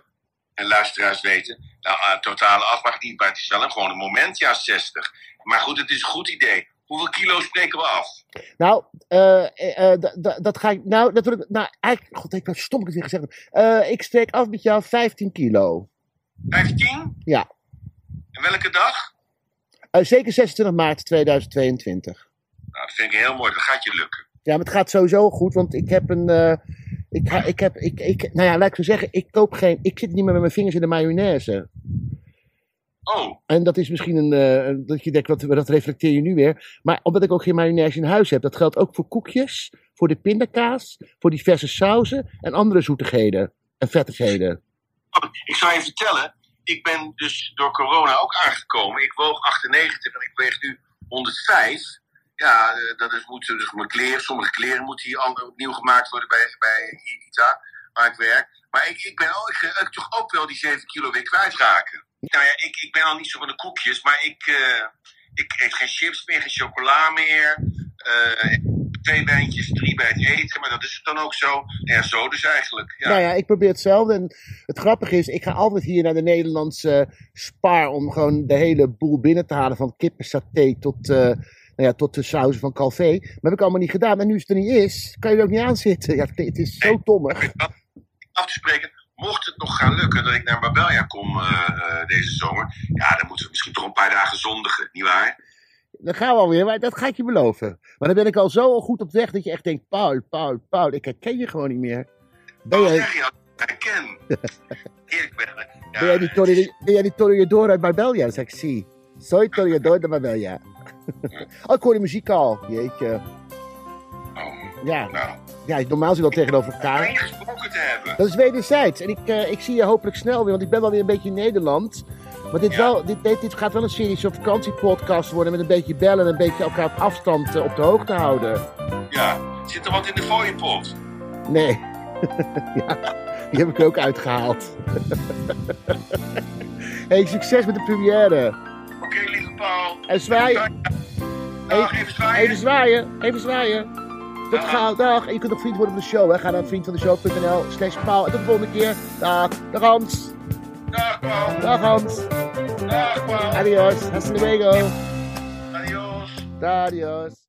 en luisteraars weten. Nou, eh, totale afbraak niet, maar het is wel een, gewoon een moment, ja, 60. Maar goed, het is een goed idee. Hoeveel kilo spreken we af? Nou, eh, eh, eh, dat ga ik, nou, dat wil ik, nou, eigenlijk, god, ik ben stom ik het weer gezegd heb. Eh, ik steek af met jou 15 kilo. 15? Ja. En welke dag? Eh, zeker 26 maart 2022. Nou, dat vind ik heel mooi. Dat gaat je lukken. Ja, maar het gaat sowieso goed, want ik heb een. eh, ik, ga- ik heb. Ik, ik, nou ja, laat ik zo zeggen, ik koop geen. Ik zit niet meer met mijn vingers in de mayonaise. Oh. En dat is misschien een. eh, dat je denkt, wat, dat reflecteer je nu weer. Maar omdat ik ook geen mayonaise in huis heb, dat geldt ook voor koekjes, voor de pindakaas, voor diverse sauzen en andere zoetigheden en vettigheden. Ik zou je vertellen, ik ben dus door corona ook aangekomen. Ik woog 98 en ik weeg nu 105. Ja, eh, dat is, moet dus mijn kleren, sommige kleren moeten hier opnieuw gemaakt worden bij, bij ITA, waar ik werk. Maar ik, ik ben ook, ik, eh, toch ook wel die 7 kilo weer kwijtraken. Nou ja, ik, ik ben al niet zo van de koekjes, maar ik, eh, ik eet geen chips meer, geen chocola meer. Twee wijntjes, drie bij het eten, maar dat is het dan ook zo. Ja, zo dus eigenlijk. Ja. Nou ja, ik probeer hetzelfde. En het grappige is, ik ga altijd hier naar de Nederlandse Spar om gewoon de hele boel binnen te halen. Van kippensaté tot, eh, nou ja, tot de sauzen van Calvé. Maar heb ik allemaal niet gedaan. En nu het er niet is, kan je er ook niet aan zitten. Ja, het is zo dommig. af te spreken. Mocht het nog gaan lukken dat ik naar Marbella kom eh, eh, deze zomer, ja, dan moeten we misschien toch een paar dagen zondigen, nietwaar? Dan gaan we alweer, maar dat ga ik je beloven. Maar dan ben ik al zo goed op weg dat je echt denkt, Paul, Paul, Paul, ik herken je gewoon niet meer. Ben jij, je dat ik herken? Eerlijk ben ja, ben jij die Torre- ben jij die Toreador uit Marbella? Dan zeg ik, zie. Soy Toreador de Marbella. oh, ik hoor de muziek al. Jeetje. Ja. ja, normaal zit wel tegenover elkaar. Gesproken te hebben. Dat is wederzijds. En ik, eh, ik zie je hopelijk snel weer, want ik ben wel weer een beetje in Nederland. Maar dit, wel, dit, dit, dit gaat wel een serie zo'n vakantiepodcast worden met een beetje bellen en een beetje elkaar op afstand eh, op de hoogte houden. Ja, zit er wat in de fooiepot? Nee. ja, die heb ik ook uitgehaald. hey, succes met de première. Oké, lieve Paul. En zwaaien. Dag, even zwaaien. Even zwaaien. Even zwaaien. Tot gauw. Dag. En je kunt nog vriend worden van de show. Hè. Ga naar vriendvandeshow.nl slash paal. En tot de volgende keer. Dag. Dag Hans. Dag Paul. Dag Hans. Dag Paul. Adios. Hasta luego. Adios. Adios.